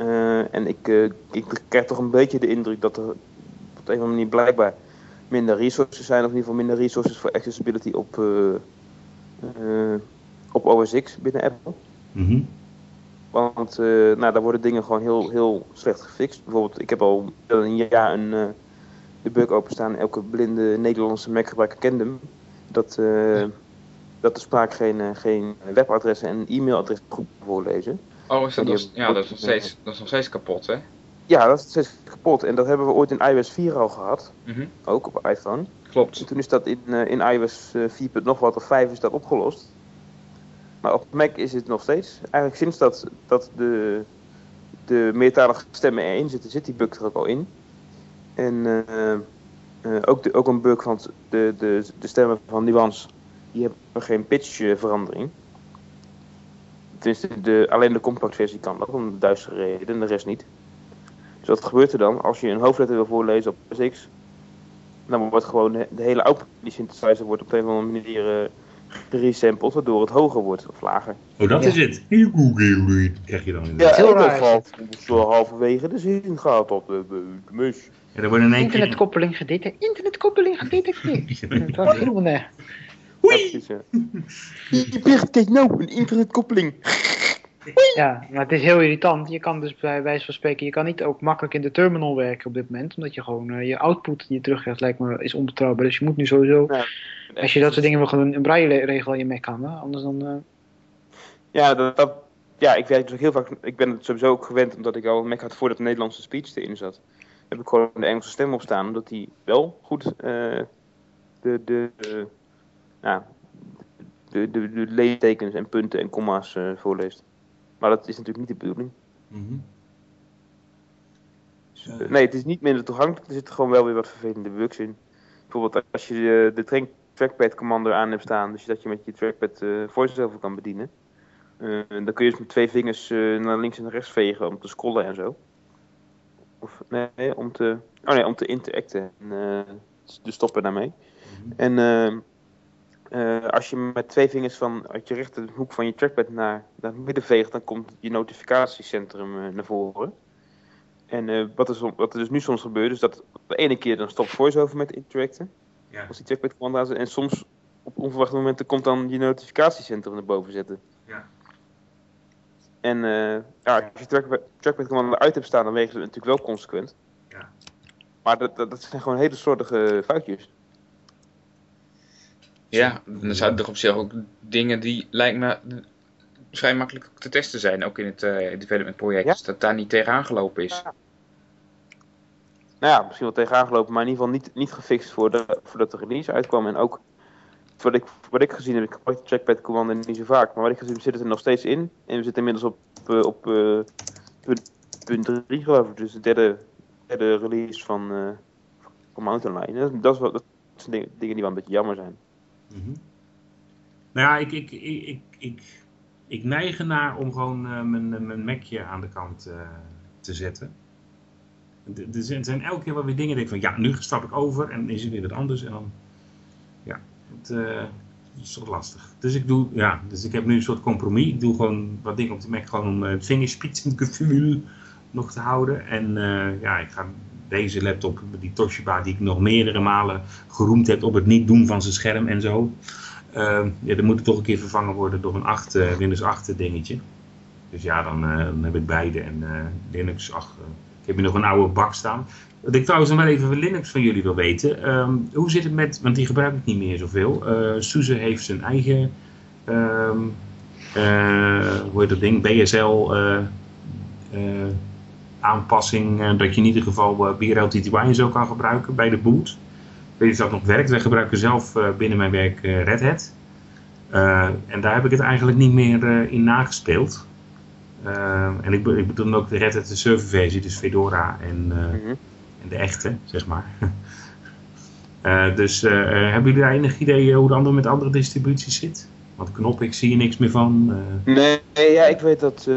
Uh, en ik, ik krijg toch een beetje de indruk dat er op een of andere manier blijkbaar minder resources zijn. Of in ieder geval minder resources voor accessibility op, op OS X binnen Apple. Mm -hmm. Want uh, nou, daar worden dingen gewoon heel, heel slecht gefixt. Bijvoorbeeld, ik heb al een jaar een, uh, de bug openstaan. Elke blinde Nederlandse Mac-gebruiker kent hem. Dat, uh, dat de spraak geen, geen webadressen en e-mailadressen goed voorlezen. Oh, is dat, nog, ja, dat, is nog steeds, dat is nog steeds kapot, hè? Ja, dat is nog steeds kapot. En dat hebben we ooit in iOS 4 al gehad. Mm -hmm. Ook op iPhone. Klopt. En toen is dat in, in iOS 4. nog wat of 5 is dat opgelost. Maar op Mac is het nog steeds. Eigenlijk sinds dat, dat de, de meertalige stemmen erin zitten, zit die bug er ook al in. En uh, uh, ook, de, ook een bug van de, de, de stemmen van Nuance, die hebben geen pitchverandering. Tenminste, de, alleen de compact versie kan dat, om duistere reden, de rest niet. Dus wat gebeurt er dan? Als je een hoofdletter wil voorlezen op PSX, dan wordt gewoon de, hele output die synthesizer wordt op een of andere manier uh, geresampled, waardoor het hoger wordt of lager. Oh, dat Ja. is het. Google krijg je dan. Ja, inderdaad. heel heel raar is half, zo halverwege de zin gaat op de, de, de mus. Ja, dan wordt in één keer... Internetkoppeling gedetecteerd. Internetkoppeling gedetecteerd. Het was Dat is, eh, Bert, kijk nou, een internetkoppeling. Ja, maar het is heel irritant. Je kan dus bij wijze van spreken, je kan niet ook makkelijk in de terminal werken op dit moment. Omdat je gewoon eh, je output die je terugkrijgt, lijkt me, is onbetrouwbaar. Dus je moet nu sowieso, Ja. als je dat soort dingen wil gaan doen, een braille regel in je Mac. Hè? Anders dan... eh, Ja, dat, dat, ja, ik werk dus ook heel vaak. Ik ben het sowieso ook gewend omdat ik al een Mac had voordat de Nederlandse speech erin zat. Heb ik gewoon de Engelse stem op staan, omdat die wel goed eh, de, de, ja, de, de, de leestekens en punten en comma's eh, voorleest. Maar dat is natuurlijk niet de bedoeling. Mhm. Dus, eh, nee, het is niet minder toegankelijk. Er zitten gewoon wel weer wat vervelende bugs in. Bijvoorbeeld als je eh, de track- trackpad commander aan hebt staan, dus dat je met je trackpad eh voiceover kan bedienen. Dan kun je dus met twee vingers naar links en naar rechts vegen om te scrollen en zo. Of nee, om te, oh nee, om te interacten. En, dus stoppen daarmee. Mhm. En eh, als je met twee vingers van uit je rechterhoek van je trackpad naar, naar het midden veegt, dan komt je notificatiecentrum eh, naar voren. En eh, wat, er, wat er dus nu soms gebeurt, is dat de ene keer dan stopt VoiceOver met interacten, Ja. als die trackpad command aan zit, en soms op onverwachte momenten komt dan je notificatiecentrum naar boven zetten. Ja. En ja, als je trackpad, trackpad command uit hebt staan, dan wegen ze natuurlijk wel consequent. Ja. Maar dat, dat, dat zijn gewoon hele soortige foutjes. Ja, dan zijn er op zich ook dingen die lijkt me vrij makkelijk te testen zijn, ook in het eh, development project, Ja. dus dat daar niet tegenaan gelopen is. nou ja, misschien wel tegenaan gelopen, maar in ieder geval niet, niet gefixt voordat, voordat de release uitkwam. En ook wat ik, wat ik gezien heb, ik gebruik de trackpad command niet zo vaak, maar wat ik gezien heb zit het er nog steeds in. En we zitten inmiddels op, eh, op eh, punt, punt 3 geloof ik, dus de derde, derde release van, van Mountain Lion. Dat, dat, is dat zijn dingen, dingen die wel een beetje jammer zijn. Mhm. Nou ja, ik, ik, ik, ik, ik, ik neig ernaar om gewoon eh, mijn, mijn Macje aan de kant eh, te zetten. Er zijn, elke keer wel weer dingen, denk ik van ja, nu stap ik over en is er weer wat anders. En dan, ja, het eh, is toch lastig. Dus ik doe, ja, dus ik heb nu een soort compromis. Ik doe gewoon wat dingen op de Mac gewoon om eh, het vingerspitsengevoel nog te houden. En eh, ja, ik ga deze laptop, die Toshiba, die ik nog meerdere malen geroemd heb op het niet doen van zijn scherm en zo. Uh, ja, dan moet het toch een keer vervangen worden door een 8, uh, Windows 8 dingetje. Dus ja, dan, uh, dan heb ik beide en uh, Linux 8. ik heb hier nog een oude bak staan. Wat ik trouwens nog wel even van Linux van jullie wil weten. Um, hoe zit het met, want die gebruik ik niet meer zoveel. Suze heeft zijn eigen, um, hoe heet dat ding, BSL aanpassing. dat je in ieder geval uh, BRL TTY en zo kan gebruiken bij de boot. Ik weet niet of dat nog werkt. Wij gebruiken zelf uh, binnen mijn werk Red Hat. En daar heb ik het eigenlijk niet meer in nagespeeld. en ik, ik bedoel ook de Red Hat de serverversie, dus Fedora en, mm -hmm. en de echte, zeg maar. dus hebben jullie daar enig idee hoe de andere met andere distributies zit? Want knop, ik zie er niks meer van. Nee, ja, ik weet dat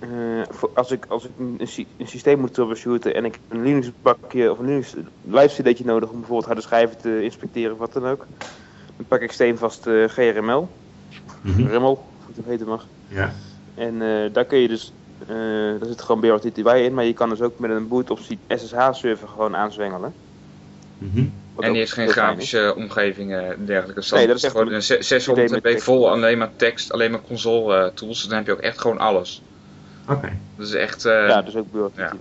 uh, als ik, als ik een, een, systeem moet troubleshooten en ik heb een Linux bakje of een Linux live cd'tje nodig om bijvoorbeeld harde schijven te inspecteren of wat dan ook, dan pak ik steenvast uh, GRML, mm -hmm. RML, hoe het heten mag. Ja. En uh, daar kun je dus, daar zit gewoon BRTTY in, maar je kan dus ook met een boot op SSH server gewoon aanzwengelen. Mhm. En die heeft geen is. grafische omgevingen en dergelijke. Nee, dat is echt gewoon een een ze- 600 idee met MB vol, alleen maar tekst, alleen maar console eh, tools. Dan heb je ook echt gewoon alles. Oké. Dat is echt, eh, Ja, ja. dus ook Bureaucracy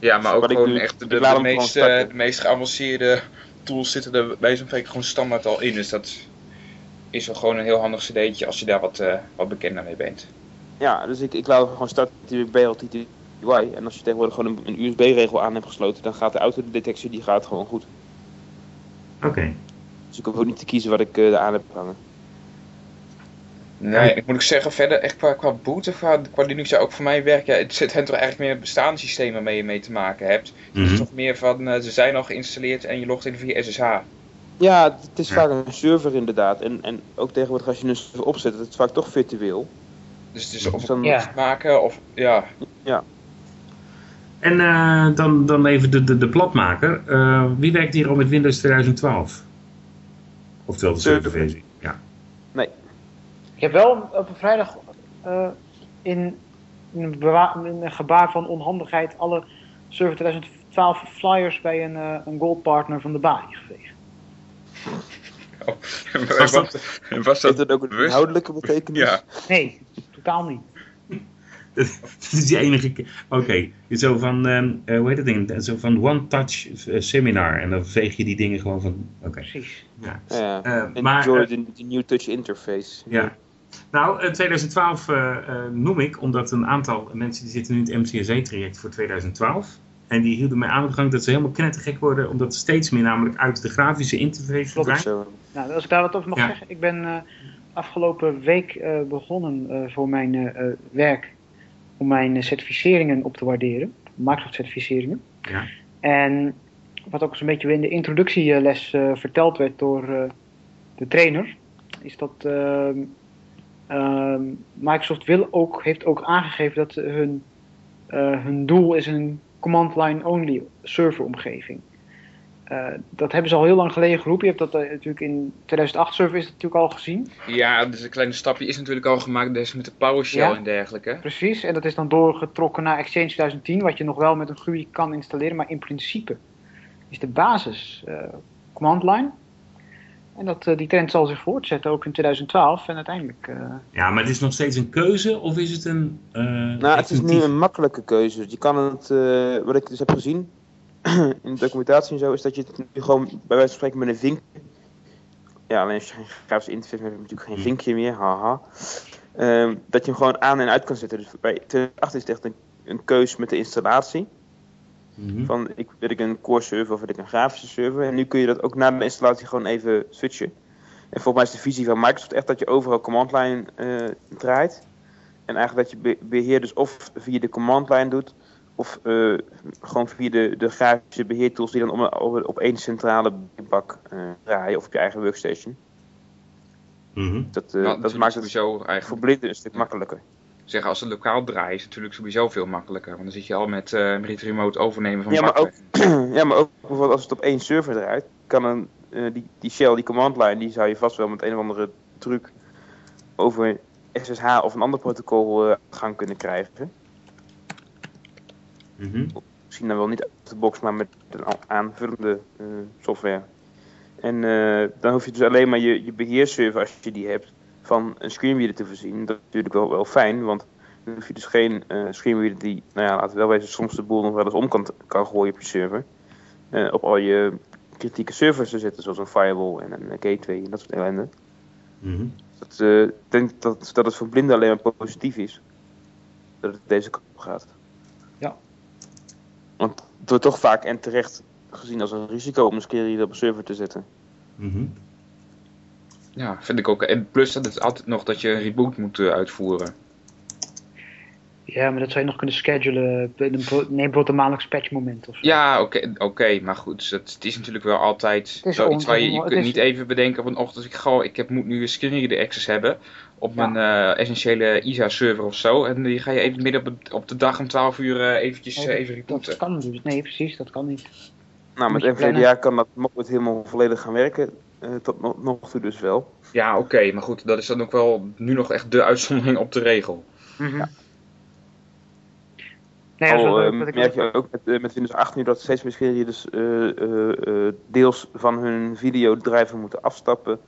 bij. maar ook Wat ik gewoon doe, echt de, de, meest, gewoon eh, de meest geavanceerde tools zitten er bij zo'n spreken gewoon standaard al in. Dus dat is wel gewoon een heel handig cd'tje als je daar wat, eh, wat bekender mee bent. Ja, dus ik, ik laat gewoon starten met BLTTY. En als je tegenwoordig gewoon een, een USB-regel aan hebt gesloten, dan gaat de autodetectie die gaat gewoon goed. Oké. Dus ik hoef ook niet te kiezen wat ik eh aan heb hangen. Nee, ik moet ook zeggen, verder echt qua, qua boot of qua, qua Linux zou ook voor mij werken. Ja, het zit hen toch eigenlijk meer bestaande systemen waarmee je mee te maken hebt. Het is Mhm. toch meer van, eh, ze zijn al geïnstalleerd en je logt in via SSH. Ja, het is Ja. vaak een server inderdaad. En, en ook tegenwoordig als je een server opzet, het is vaak toch virtueel. Dus het is of Dus het dan, Ja. maken of, ja. En eh, dan, dan even de, de, de platmaker. Eh, wie werkt hier al met Windows 2012? Oftewel de Server. serverversie. Ik heb wel op een vrijdag eh, in, in, een bewa- in een gebaar van onhandigheid alle Server 2012 flyers bij een, eh, een goldpartner van de balie geveegd. Was dat- was, was heeft dat dat ook een bewust? inhoudelijke betekenis? Ja. Nee, totaal niet. Dat is die enige keer. Oké, zo van, ehm, eh, hoe heet het ding? Zo van One Touch Seminar. En dan veeg je die dingen gewoon van. Oké. Precies. Ja. Ja. Eh, maar, Enjoy the, the new touch interface. ja. Nou, eh, 2012 eh, eh, noem ik omdat een aantal mensen die zitten nu in het MCSE-traject voor 2012. En die hielden mij aan de gang dat ze helemaal knettergek worden, omdat er steeds meer namelijk uit de grafische interface Klopt. verdwijnt. Nou, als ik daar wat over mag Ja. zeggen. Ik ben eh, afgelopen week eh, begonnen eh, voor mijn eh, eh, werk om mijn eh, certificeringen op te waarderen. Microsoft certificeringen. Ja. En wat ook zo'n beetje in de introductieles eh, verteld werd door eh, de trainer, is dat ehm, Microsoft wil ook, heeft ook aangegeven dat hun, eh, hun doel is een command line only serveromgeving. Eh, dat hebben ze al heel lang geleden geroepen. Je hebt dat eh, natuurlijk in 2008 server is dat natuurlijk al gezien. Ja, dus een kleine stapje is natuurlijk al gemaakt dus met de PowerShell Ja. en dergelijke. Precies. En dat is dan doorgetrokken naar Exchange 2010, wat je nog wel met een GUI kan installeren. Maar in principe is de basis command line. En dat, eh, die trend zal zich voortzetten ook in 2012 en uiteindelijk. eh, ja, maar het is nog steeds een keuze of is het een. eh Nou, het is nu een makkelijke keuze. Je kan het, eh, wat ik dus heb gezien in de documentatie en zo, is dat je het nu gewoon bij wijze van spreken met een vinkje. Ja, alleen als je geen grafische interface hebt, heb je natuurlijk geen Hmm. vinkje meer, haha. Ehm, dat je hem gewoon aan en uit kan zetten. Dus bij 2008 is het echt een, een keus met de installatie. Mhm. Van ik, wil ik een core server of wil ik een grafische server. En nu kun je dat ook na de installatie gewoon even switchen. En volgens mij is de visie van Microsoft echt dat je overal command line eh, draait. En eigenlijk dat je be- beheer dus of via de command line doet. Of eh, gewoon via de, de grafische beheertools die dan op, op, op één centrale bak eh, draaien. Of op je eigen workstation. Mhm. Dat, eh, Nou, dat maakt het sowieso voor eigenlijk blinden een stuk makkelijker. Zeggen als het lokaal draait is het natuurlijk sowieso veel makkelijker. Want dan zit je al met, eh met remote overnemen van Ja, maar ook, ja, maar ook bijvoorbeeld als het op één server draait, kan een, eh, die, die shell, die command line, die zou je vast wel met een of andere truc over SSH of een ander protocol aan de gang kunnen krijgen. Mhm. Misschien dan wel niet uit de box, maar met een aanvullende eh, software. En eh, dan hoef je dus alleen maar je, je beheerserver, als je die hebt, van een screenreader te voorzien. Dat is natuurlijk wel, wel fijn, want dan hoef je dus geen eh screenreader die, nou ja, laten we wel wezen, soms de boel nog wel eens om kan, kan gooien op je server. eh, op al je kritieke servers te zetten, zoals een firewall en een gateway en dat soort ellende. Mhm. Dat, eh, ik denk dat, dat het voor blinden alleen maar positief is. Dat het deze kant op gaat. Ja. Want het wordt toch vaak en terecht gezien als een risico om een screenreader op een server te zetten. Mhm. Ja, vind ik ook. En plus dat het altijd nog dat je een reboot moet eh, uitvoeren. ja, maar dat zou je nog kunnen schedulen. Neem bijvoorbeeld een maandelijks patchmoment of zo. Ja, oké, oké, maar goed, het, het is natuurlijk wel altijd zoiets waar je, je kunt is- niet even bedenken van ochtends ik ga, ik heb, moet nu een screenreader access hebben op Ja. mijn eh, essentiële ISA-server of zo. En die ga je even midden op de, op de dag om 12 uur eh, eventjes even dat rebooten. kan dus. Nee, precies, dat kan niet. Nou, met. NVDA kan dat nog nooit helemaal volledig gaan werken. Eh, tot nog, nog toe dus wel. Ja, oké, maar goed, dat is dan ook wel nu nog echt de uitzondering op de regel. Nee, dat is wel Al leuk eh, dat ik merk je ook met, eh, met Windows 8 nu dat steeds meer scheren dus eh, eh, eh, deels van hun videodrijver moeten afstappen.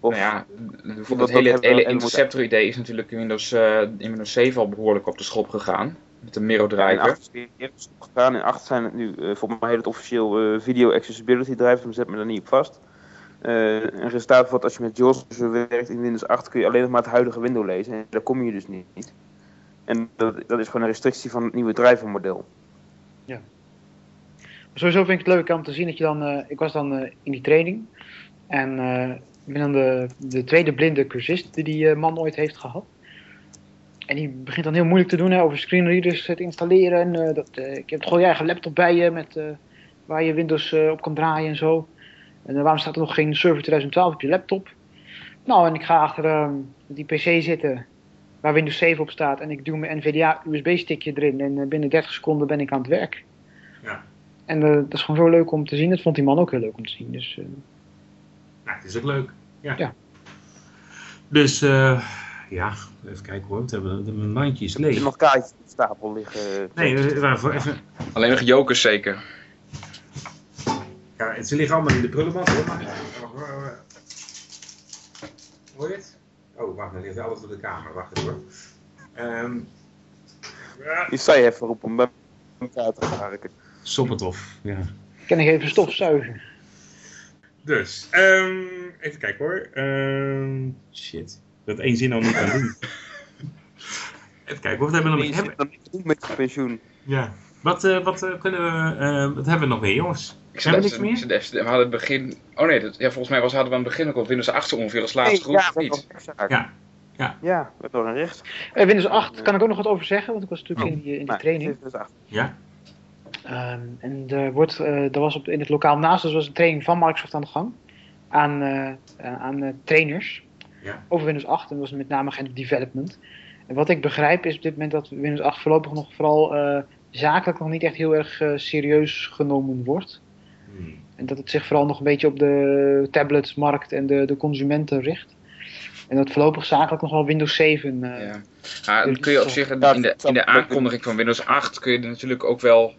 Of, Nou ja, bijvoorbeeld dat het hele, het hele interceptor idee is natuurlijk in Windows, eh, in Windows 7 al behoorlijk op de schop gegaan. Met de Miro Ja, in driver. 8 is het eerst gedaan. In 8 zijn het nu, eh, volgens mij heet het officieel eh, Video Accessibility Drive, maar zet me daar niet op vast. Eh, een resultaat wordt als je met zo werkt in Windows 8 kun je alleen nog maar het huidige window lezen. En daar kom je dus niet. En dat, dat is gewoon een restrictie van het nieuwe drivermodel. Sowieso vind ik het leuk om te zien dat je dan. eh, ik was dan eh, in die training. En ik ben dan de, de tweede blinde cursist die die man ooit heeft gehad. En die begint dan heel moeilijk te doen hè, over screenreaders te installeren. En, dat, ik heb gewoon je eigen laptop bij je met, waar je Windows op kan draaien en zo. En waarom staat er nog geen server 2012 op je laptop? Nou, en ik ga achter eh, die PC zitten waar Windows 7 op staat. En ik duw mijn NVDA USB-stickje erin. En eh, binnen 30 seconden ben ik aan het werk. Ja. En eh, dat is gewoon zo leuk om te zien. Dat vond die man ook heel leuk om te zien. Dus, eh, Nou, het is ook leuk. Ja. Ja. Dus, eh, ja, even kijken hoor. We hebben de- mijn mandje is Er leeg. nog kaartjes op stapel liggen. Nee, waarvoor even... Alleen nog jokers zeker. Ja, ze liggen allemaal in de prullenbak hoor. Maar, hoor je het? Oh, wacht, dan ligt alles op de kamer. Wacht even hoor. Ehm ja. Die zei even roepen om bij elkaar te werken. Soppetof, ja. kan ik even stofzuigen. Dus, ehm, even kijken hoor. Ehm, shit. Dat één zin al niet kan doen. Even kijken, wat hebben we nog meer? zit Hebben, dan niet goed met je pensioen. ja. Wat, eh, wat eh, kunnen we, eh, wat hebben we nog meer jongens? Ik niks meer? we hadden het begin. Oh nee, dat, ja, volgens mij was, hadden we aan het begin ook al Windows 8 zo ongeveer als laatste groep, ja, of niet? rechtszaak. Ja. Ja, met nog een rechts. Eh, Windows 8 kan ik ook nog wat over zeggen, want ik was natuurlijk Oh. in die, in die Nou, training. Ja? Ehm, en er, wordt, eh, er was op, in het lokaal naast, dus was een training van Microsoft aan de gang. Aan, eh, eh, aan eh, trainers. Ja. Over Windows 8. En dat was met name geen development. En wat ik begrijp is op dit moment dat Windows 8 voorlopig nog vooral eh, zakelijk nog niet echt heel erg eh, serieus genomen wordt. Hmm. En dat het zich vooral nog een beetje op de tabletsmarkt en de, de consumenten richt. En dat voorlopig zakelijk nog wel Windows 7. eh, Ja. Dan kun je op zich in de, in de aankondiging van Windows 8 kun je er natuurlijk ook wel.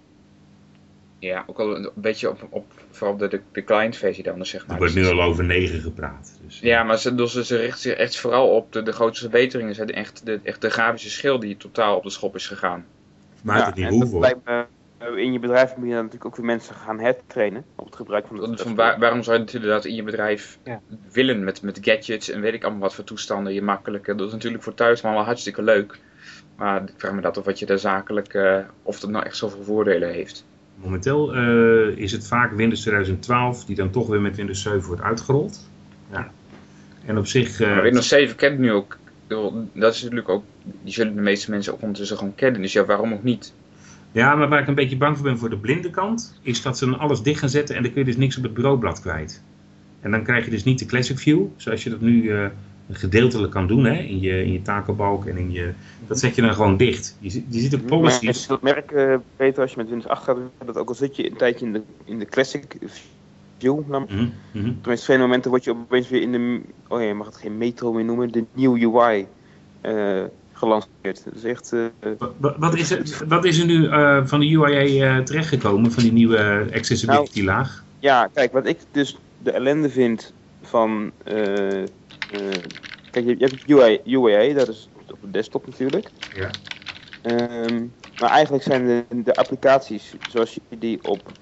Ja, ook wel een beetje op, op vooral de, de, client versie dan, zeg maar. Er wordt Dus nu al over negen gepraat. Dus, Ja, maar ze, dus ze richt zich echt vooral op de, de grootste verbeteringen. Zijn echt de, echt de grafische schil die totaal op de schop is gegaan. Maakt het niet hoeveel. dat lijkt me, eh, in je bedrijf moet je dan natuurlijk ook weer mensen gaan hertrainen op het gebruik van dat Van waar- waarom zou je het inderdaad in je bedrijf Ja. willen met, met gadgets en weet ik allemaal wat voor toestanden je makkelijke. Dat is natuurlijk voor thuis allemaal hartstikke leuk. Maar ik vraag me dat of wat je daar zakelijk, eh, of dat nou echt zoveel voordelen heeft. Momenteel eh, is het vaak Windows 2012 die dan toch weer met Windows 7 wordt uitgerold. Ja. En op zich... eh, Maar Windows 7 kent nu ook, dat is natuurlijk ook, die zullen de meeste mensen ook ondertussen gewoon kennen. Dus ja, waarom ook niet? Ja, maar waar ik een beetje bang voor ben voor de blinde kant, is dat ze dan alles dicht gaan zetten en dan kun je dus niks op het bureaublad kwijt. En dan krijg je dus niet de Classic View, zoals je dat nu eh, gedeeltelijk kan doen, hè, in je, in je takenbalk en in je... Dat zet je dan gewoon dicht. Je, ziet- je ziet ook Maar policies. zult merken, Peter, als je met Windows 8 gaat, dat ook al zit je een tijdje in de, in de classic view, nou, Mhm, mhm. tenminste twee momenten word je opeens weer in de, oh ja, je mag het geen metro meer noemen, de nieuwe UI eh, gelanceerd. Echt, eh, Wa- wa- Wat is er, wat is er nu eh, van de UIA eh, terechtgekomen, van die nieuwe accessibility laag? ja, kijk, wat ik dus de ellende vind van, kijk, je, je hebt UI, UIA, dat is op de desktop natuurlijk. Ja. Ehm, maar eigenlijk zijn de, de applicaties zoals je die op,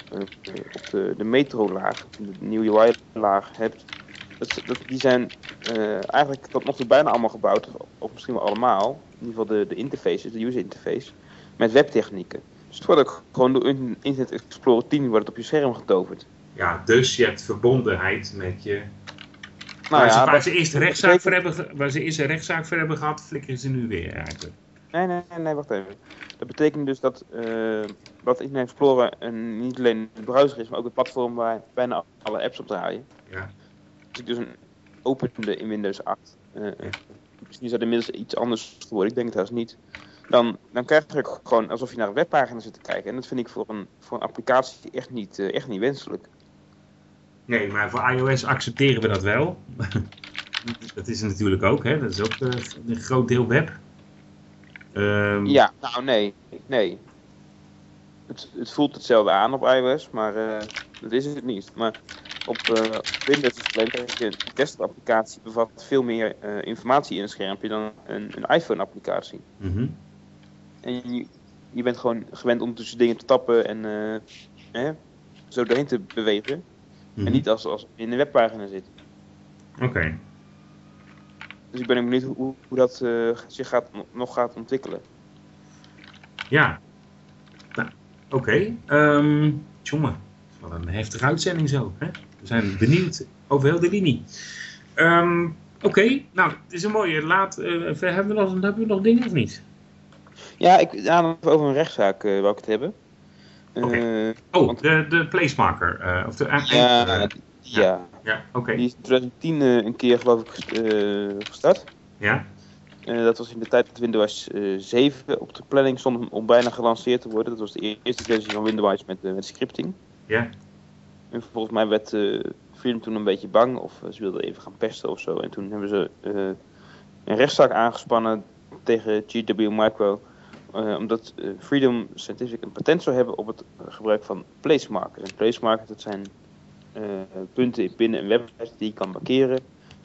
op de, de metro-laag, de nieuwe UI-laag hebt, dat, dat, die zijn eh, eigenlijk tot nog toe bijna allemaal gebouwd, of misschien wel allemaal, in ieder geval de, de interfaces, de user interface, met webtechnieken. Dus het wordt ook gewoon door in- Internet Explorer 10 wordt het op je scherm getoverd. Ja, dus je hebt verbondenheid met je... Nou waar, ze, ja, waar, dat- ze eerst een rechtszaak voor hebben, waar ze eerst een rechtszaak voor hebben gehad, flikkeren ze nu weer eigenlijk. Nee, nee, nee, wacht even. Dat betekent dus dat, dat Internet Explorer een, niet alleen de browser is, maar ook het platform waar bijna alle apps op draaien. Ja. Als ik dus een opende in Windows 8, eh, misschien is dat inmiddels iets anders geworden, ik denk het trouwens niet. Dan, dan krijg je gewoon alsof je naar een webpagina zit te kijken. En dat vind ik voor een, voor een applicatie echt niet, eh, echt niet wenselijk. Nee, maar voor iOS accepteren we dat wel. dat is natuurlijk ook, hè? Dat is ook eh, een groot deel web. Ehm, Ja, nou nee, nee. het, het voelt hetzelfde aan op iOS, maar dat is het niet. Maar op Windows krijg je een desktop-applicatie bevat veel meer eh, informatie in een schermpje dan een, een iPhone-applicatie. Mhm. En je, je bent gewoon gewend om tussen dingen te tappen en eh, hè, zo doorheen te bewegen. Mhm. En niet als, als in een webpagina zit. Oké. Dus ik ben benieuwd hoe, hoe dat eh, zich gaat, nog gaat ontwikkelen. Ja. Nou, oké. Ehm, jongen, wat een heftige uitzending zo. Hè? We zijn benieuwd over heel de linie. Ehm, oké, nou, het is een mooie laat. eh, hebben, we nog, hebben we nog dingen of niet? Ja, ik, ja, over een rechtszaak eh wou ik het hebben. Eh, Oh, Want- de, de placemarker. eh, of de, ja, ja. ja, oké. Die is in 2010 eh, een keer geloof ik gest- gestart. Ja, dat was in de tijd dat Windows eh, 7 op de planning stond om, bijna gelanceerd te worden. Dat was de eerste versie van Windows met, met scripting. ja. En volgens mij werd eh Freedom toen een beetje bang of eh, ze wilden even gaan pesten of zo. En toen hebben ze eh, een rechtszaak aangespannen tegen GW Micro. eh, omdat Freedom Scientific een patent zou hebben op het gebruik van placemarkers. En placemarkers dat zijn eh, punten binnen een website die je kan markeren.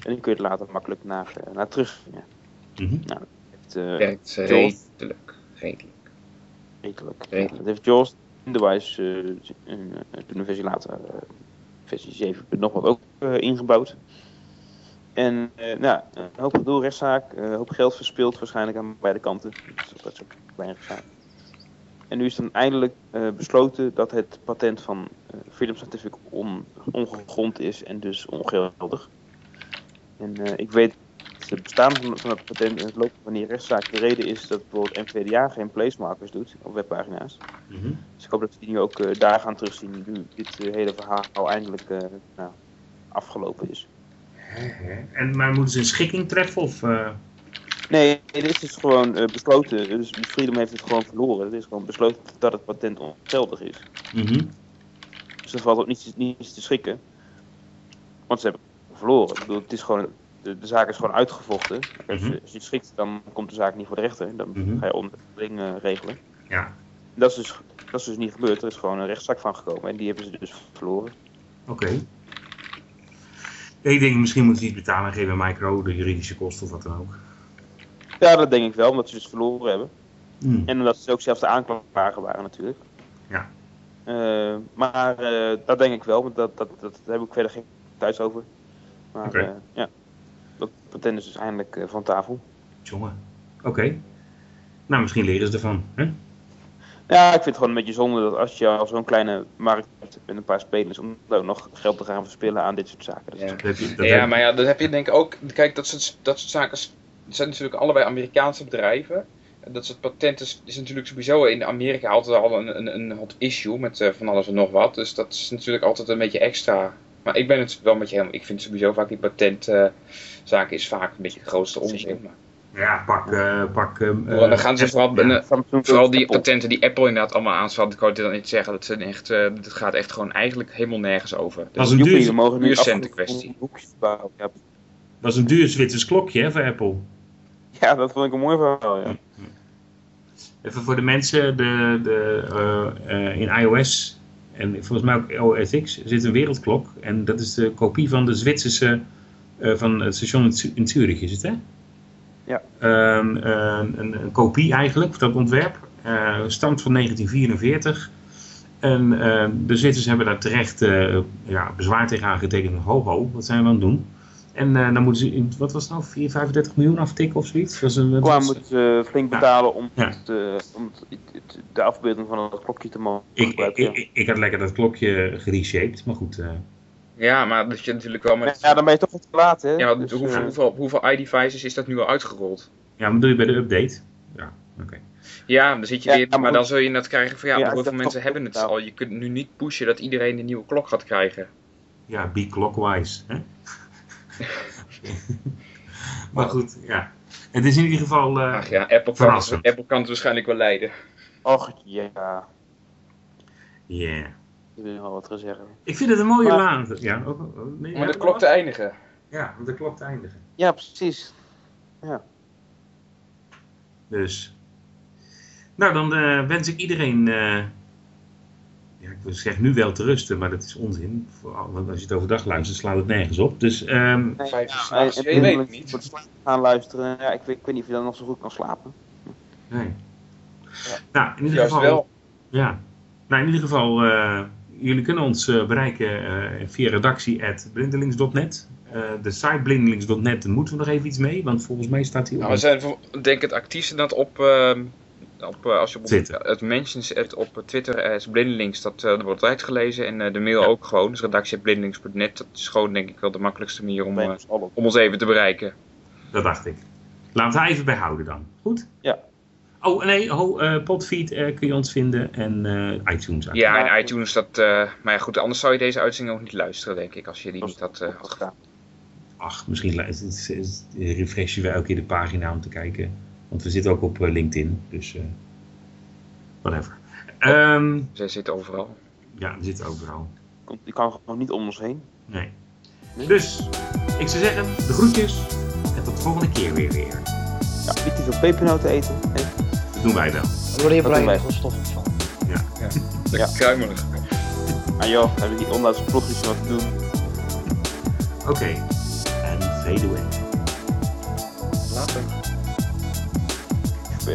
En die kun je later makkelijk naar, naar terugvinden. Mhm. Het, eh, Werkt Jos. redelijk. Redelijk. Redelijk. Redelijk. Ja, dat heeft Jaws Windows uh, een, eh, toen een versie later, eh, versie 7 nog wat ook eh, ingebouwd. En eh, nou, een hoop gedoe, rechtszaak, eh, een hoop geld verspild waarschijnlijk aan beide kanten. Dat is kleine rechtszaak. En nu is dan eindelijk eh, besloten dat het patent van eh, Freedom Scientific on, ongegrond is en dus ongeldig. En eh, ik weet het bestaan van, het patent en het lopen van die rechtszaak de reden is dat bijvoorbeeld NVDA geen placemarkers doet op webpagina's. Mhm. Dus ik hoop dat we die nu ook eh, daar gaan terugzien, nu dit eh, hele verhaal eindelijk eh, nou, afgelopen is. En, maar moeten ze een schikking treffen? Of, Nee, dit is dus gewoon besloten, dus Freedom heeft het gewoon verloren. Het is gewoon besloten dat het patent ongeldig is. mhm. Dus er valt ook niets, niets te schikken. Want ze hebben verloren. Ik bedoel, het is gewoon, de, de zaak is gewoon uitgevochten. Als, Mhm. je, als je het schikt, dan komt de zaak niet voor de rechter. Dan Mhm. ga je onderling eh regelen. Ja, Dat is, dus, dat is dus niet gebeurd. Er is gewoon een rechtszaak van gekomen. En die hebben ze dus verloren. oké. Ik denk, misschien moeten ze iets betalen en geven micro de juridische kosten of wat dan ook. Ja, dat denk ik wel. Omdat ze dus verloren hebben. Hmm. En omdat ze ook zelfs de aanklager waren natuurlijk. Ja. Eh, maar eh, dat denk ik wel. Want dat, dat, dat, daar heb ik verder geen thuis over. Maar Oké. ja. Patent is dus eindelijk eh, van tafel. Jongen. Oké. Nou, misschien leren ze ervan. Hè? Ja, ik vind het gewoon een beetje zonde dat als je al zo'n kleine markt hebt met een paar spelers, om dan nog geld te gaan verspillen aan dit soort zaken. Ja. Dat heb je- dat ja, heb- maar ja, dat heb je denk ik ook. Kijk, dat soort, dat soort zaken zijn natuurlijk allebei Amerikaanse bedrijven. En Dat soort patenten is, is natuurlijk sowieso in Amerika altijd al een, een, een hot issue met eh, van alles en nog wat. Dus dat is natuurlijk altijd een beetje extra. Maar ik ben het wel met je helemaal. Ik vind sowieso vaak die patentzaken is vaak een beetje de grootste onzin. Maar, Ja, pak... eh pak ehm, dan gaan ze eh, vooral, ja. eh, Samsung vooral die Apple. patenten die Apple inderdaad allemaal aanschaft. Ik dit dan niet zeggen. Dat, zijn echt, eh, dat gaat echt gewoon eigenlijk helemaal nergens over. Dus- Dat is een duur, we mogen nu duur centenkwestie. hoekjes bouwen. Ja, dat is een duur Zwitsers klokje hè, voor Apple. ja, dat vond ik een mooi verhaal. Ja. Even voor de mensen, de, de, eh, eh, in iOS en volgens mij ook OS X zit een wereldklok. En dat is de kopie van de Zwitserse, eh, van het station in Zu- in Zurich is het hè? Ja. Ehm, een, een, een kopie eigenlijk, dat ontwerp, eh, stamt van 1944. En eh, de Zwitsers hebben daar terecht ja, bezwaar tegen aangetekend. Ho ho, wat zijn we aan het doen? En eh, dan moeten ze, in, wat was het nou, 4, 35 miljoen aftikken of zoiets? Dat een, dat Qua is- moet ze flink betalen om, Ja. het, eh, om het- het- de afbeelding van het klokje te mogen ik, ik, gebruiken. ja. ik, ik had lekker dat klokje gereshaped, maar goed. eh, Ja, maar dat je natuurlijk wel met. Ja, dan ben je toch wat te laat, hè? Ja, Dus, hoeveel, eh, hoeveel, hoeveel iDevices is dat nu al uitgerold? ja, maar doe je bij de update? Ja, oké. Ja, dan zit je Ja, weer, maar dan zul je net krijgen van ja, Ja, hoeveel dat mensen hebben het al? Je kunt nu niet pushen dat iedereen een nieuwe klok gaat krijgen. Ja, be clockwise. Hè? maar goed, ja. Het is in ieder geval... eh, Ach ja, Apple kan, het, Verrassend. Apple kan het waarschijnlijk wel leiden. Och, ja. yeah. Ik wil wel wat te zeggen. Ik vind het een mooie Maar- laan. Ja, ook, nee, Om ja, de klok te eindigen. Ja, om de klok te eindigen. Ja, precies. Dus. Nou, dan eh, wens ik iedereen eh, ja, ik zeg nu wel te rusten, maar dat is onzin. Vooral, Want als je het overdag luistert, slaat het nergens op. Dus ehm, Nee, Vijf ja, je weet het niet. Voor het slapen gaan luisteren, ja, ik, weet, ik weet niet of je dan nog zo goed kan slapen. nee. Ja. Nou, in ieder Juist geval. wel. Ja. Nou, in ieder geval, eh, jullie kunnen ons eh, bereiken eh, via redactie.blindelings.net. Eh de site blindelings.net, daar moeten we nog even iets mee, want volgens mij staat hier Nou, we zijn denk ik het actiefste dat op, ehm, op eh, als je op Twitter. het mentions zet op Twitter eh, is blindelings, dat, eh, dat wordt uitgelezen en eh, de mail ook gewoon, dus redactie.blindelings.net, dat is gewoon denk ik wel de makkelijkste manier om, eh, om ons even te bereiken. Dat dacht ik. Laten we daar even bij houden dan. Goed? Ja. Oh, nee, oh, eh, Podfeed eh, kun je ons vinden en eh, iTunes. Ja, en iTunes, dat, eh, maar ja goed, anders zou je deze uitzending ook niet luisteren denk ik, als je die niet had, eh, had gedaan. Ach, misschien lu- is- is- is- refreshen we elke keer de pagina om te kijken. Want we zitten ook op eh, LinkedIn, dus eh whatever. Ehm, Zij zitten overal. ja, we zitten overal. Komt- Die kan gewoon niet om ons heen. Nee. Dus, ik zou zeggen, de groetjes en tot de volgende keer weer weer. Ja, niet te veel pepernoten eten. hè. Dat doen wij wel. Daar worden je Dat doen wij. blijven van. De Ja. kruimelig. Ah joh, we hebben hier ondanks vlogjes wat te doen. Oké. En fade away. Later.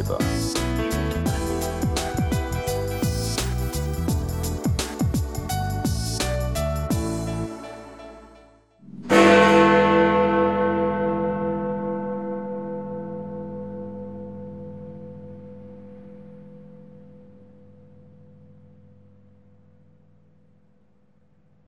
Paper.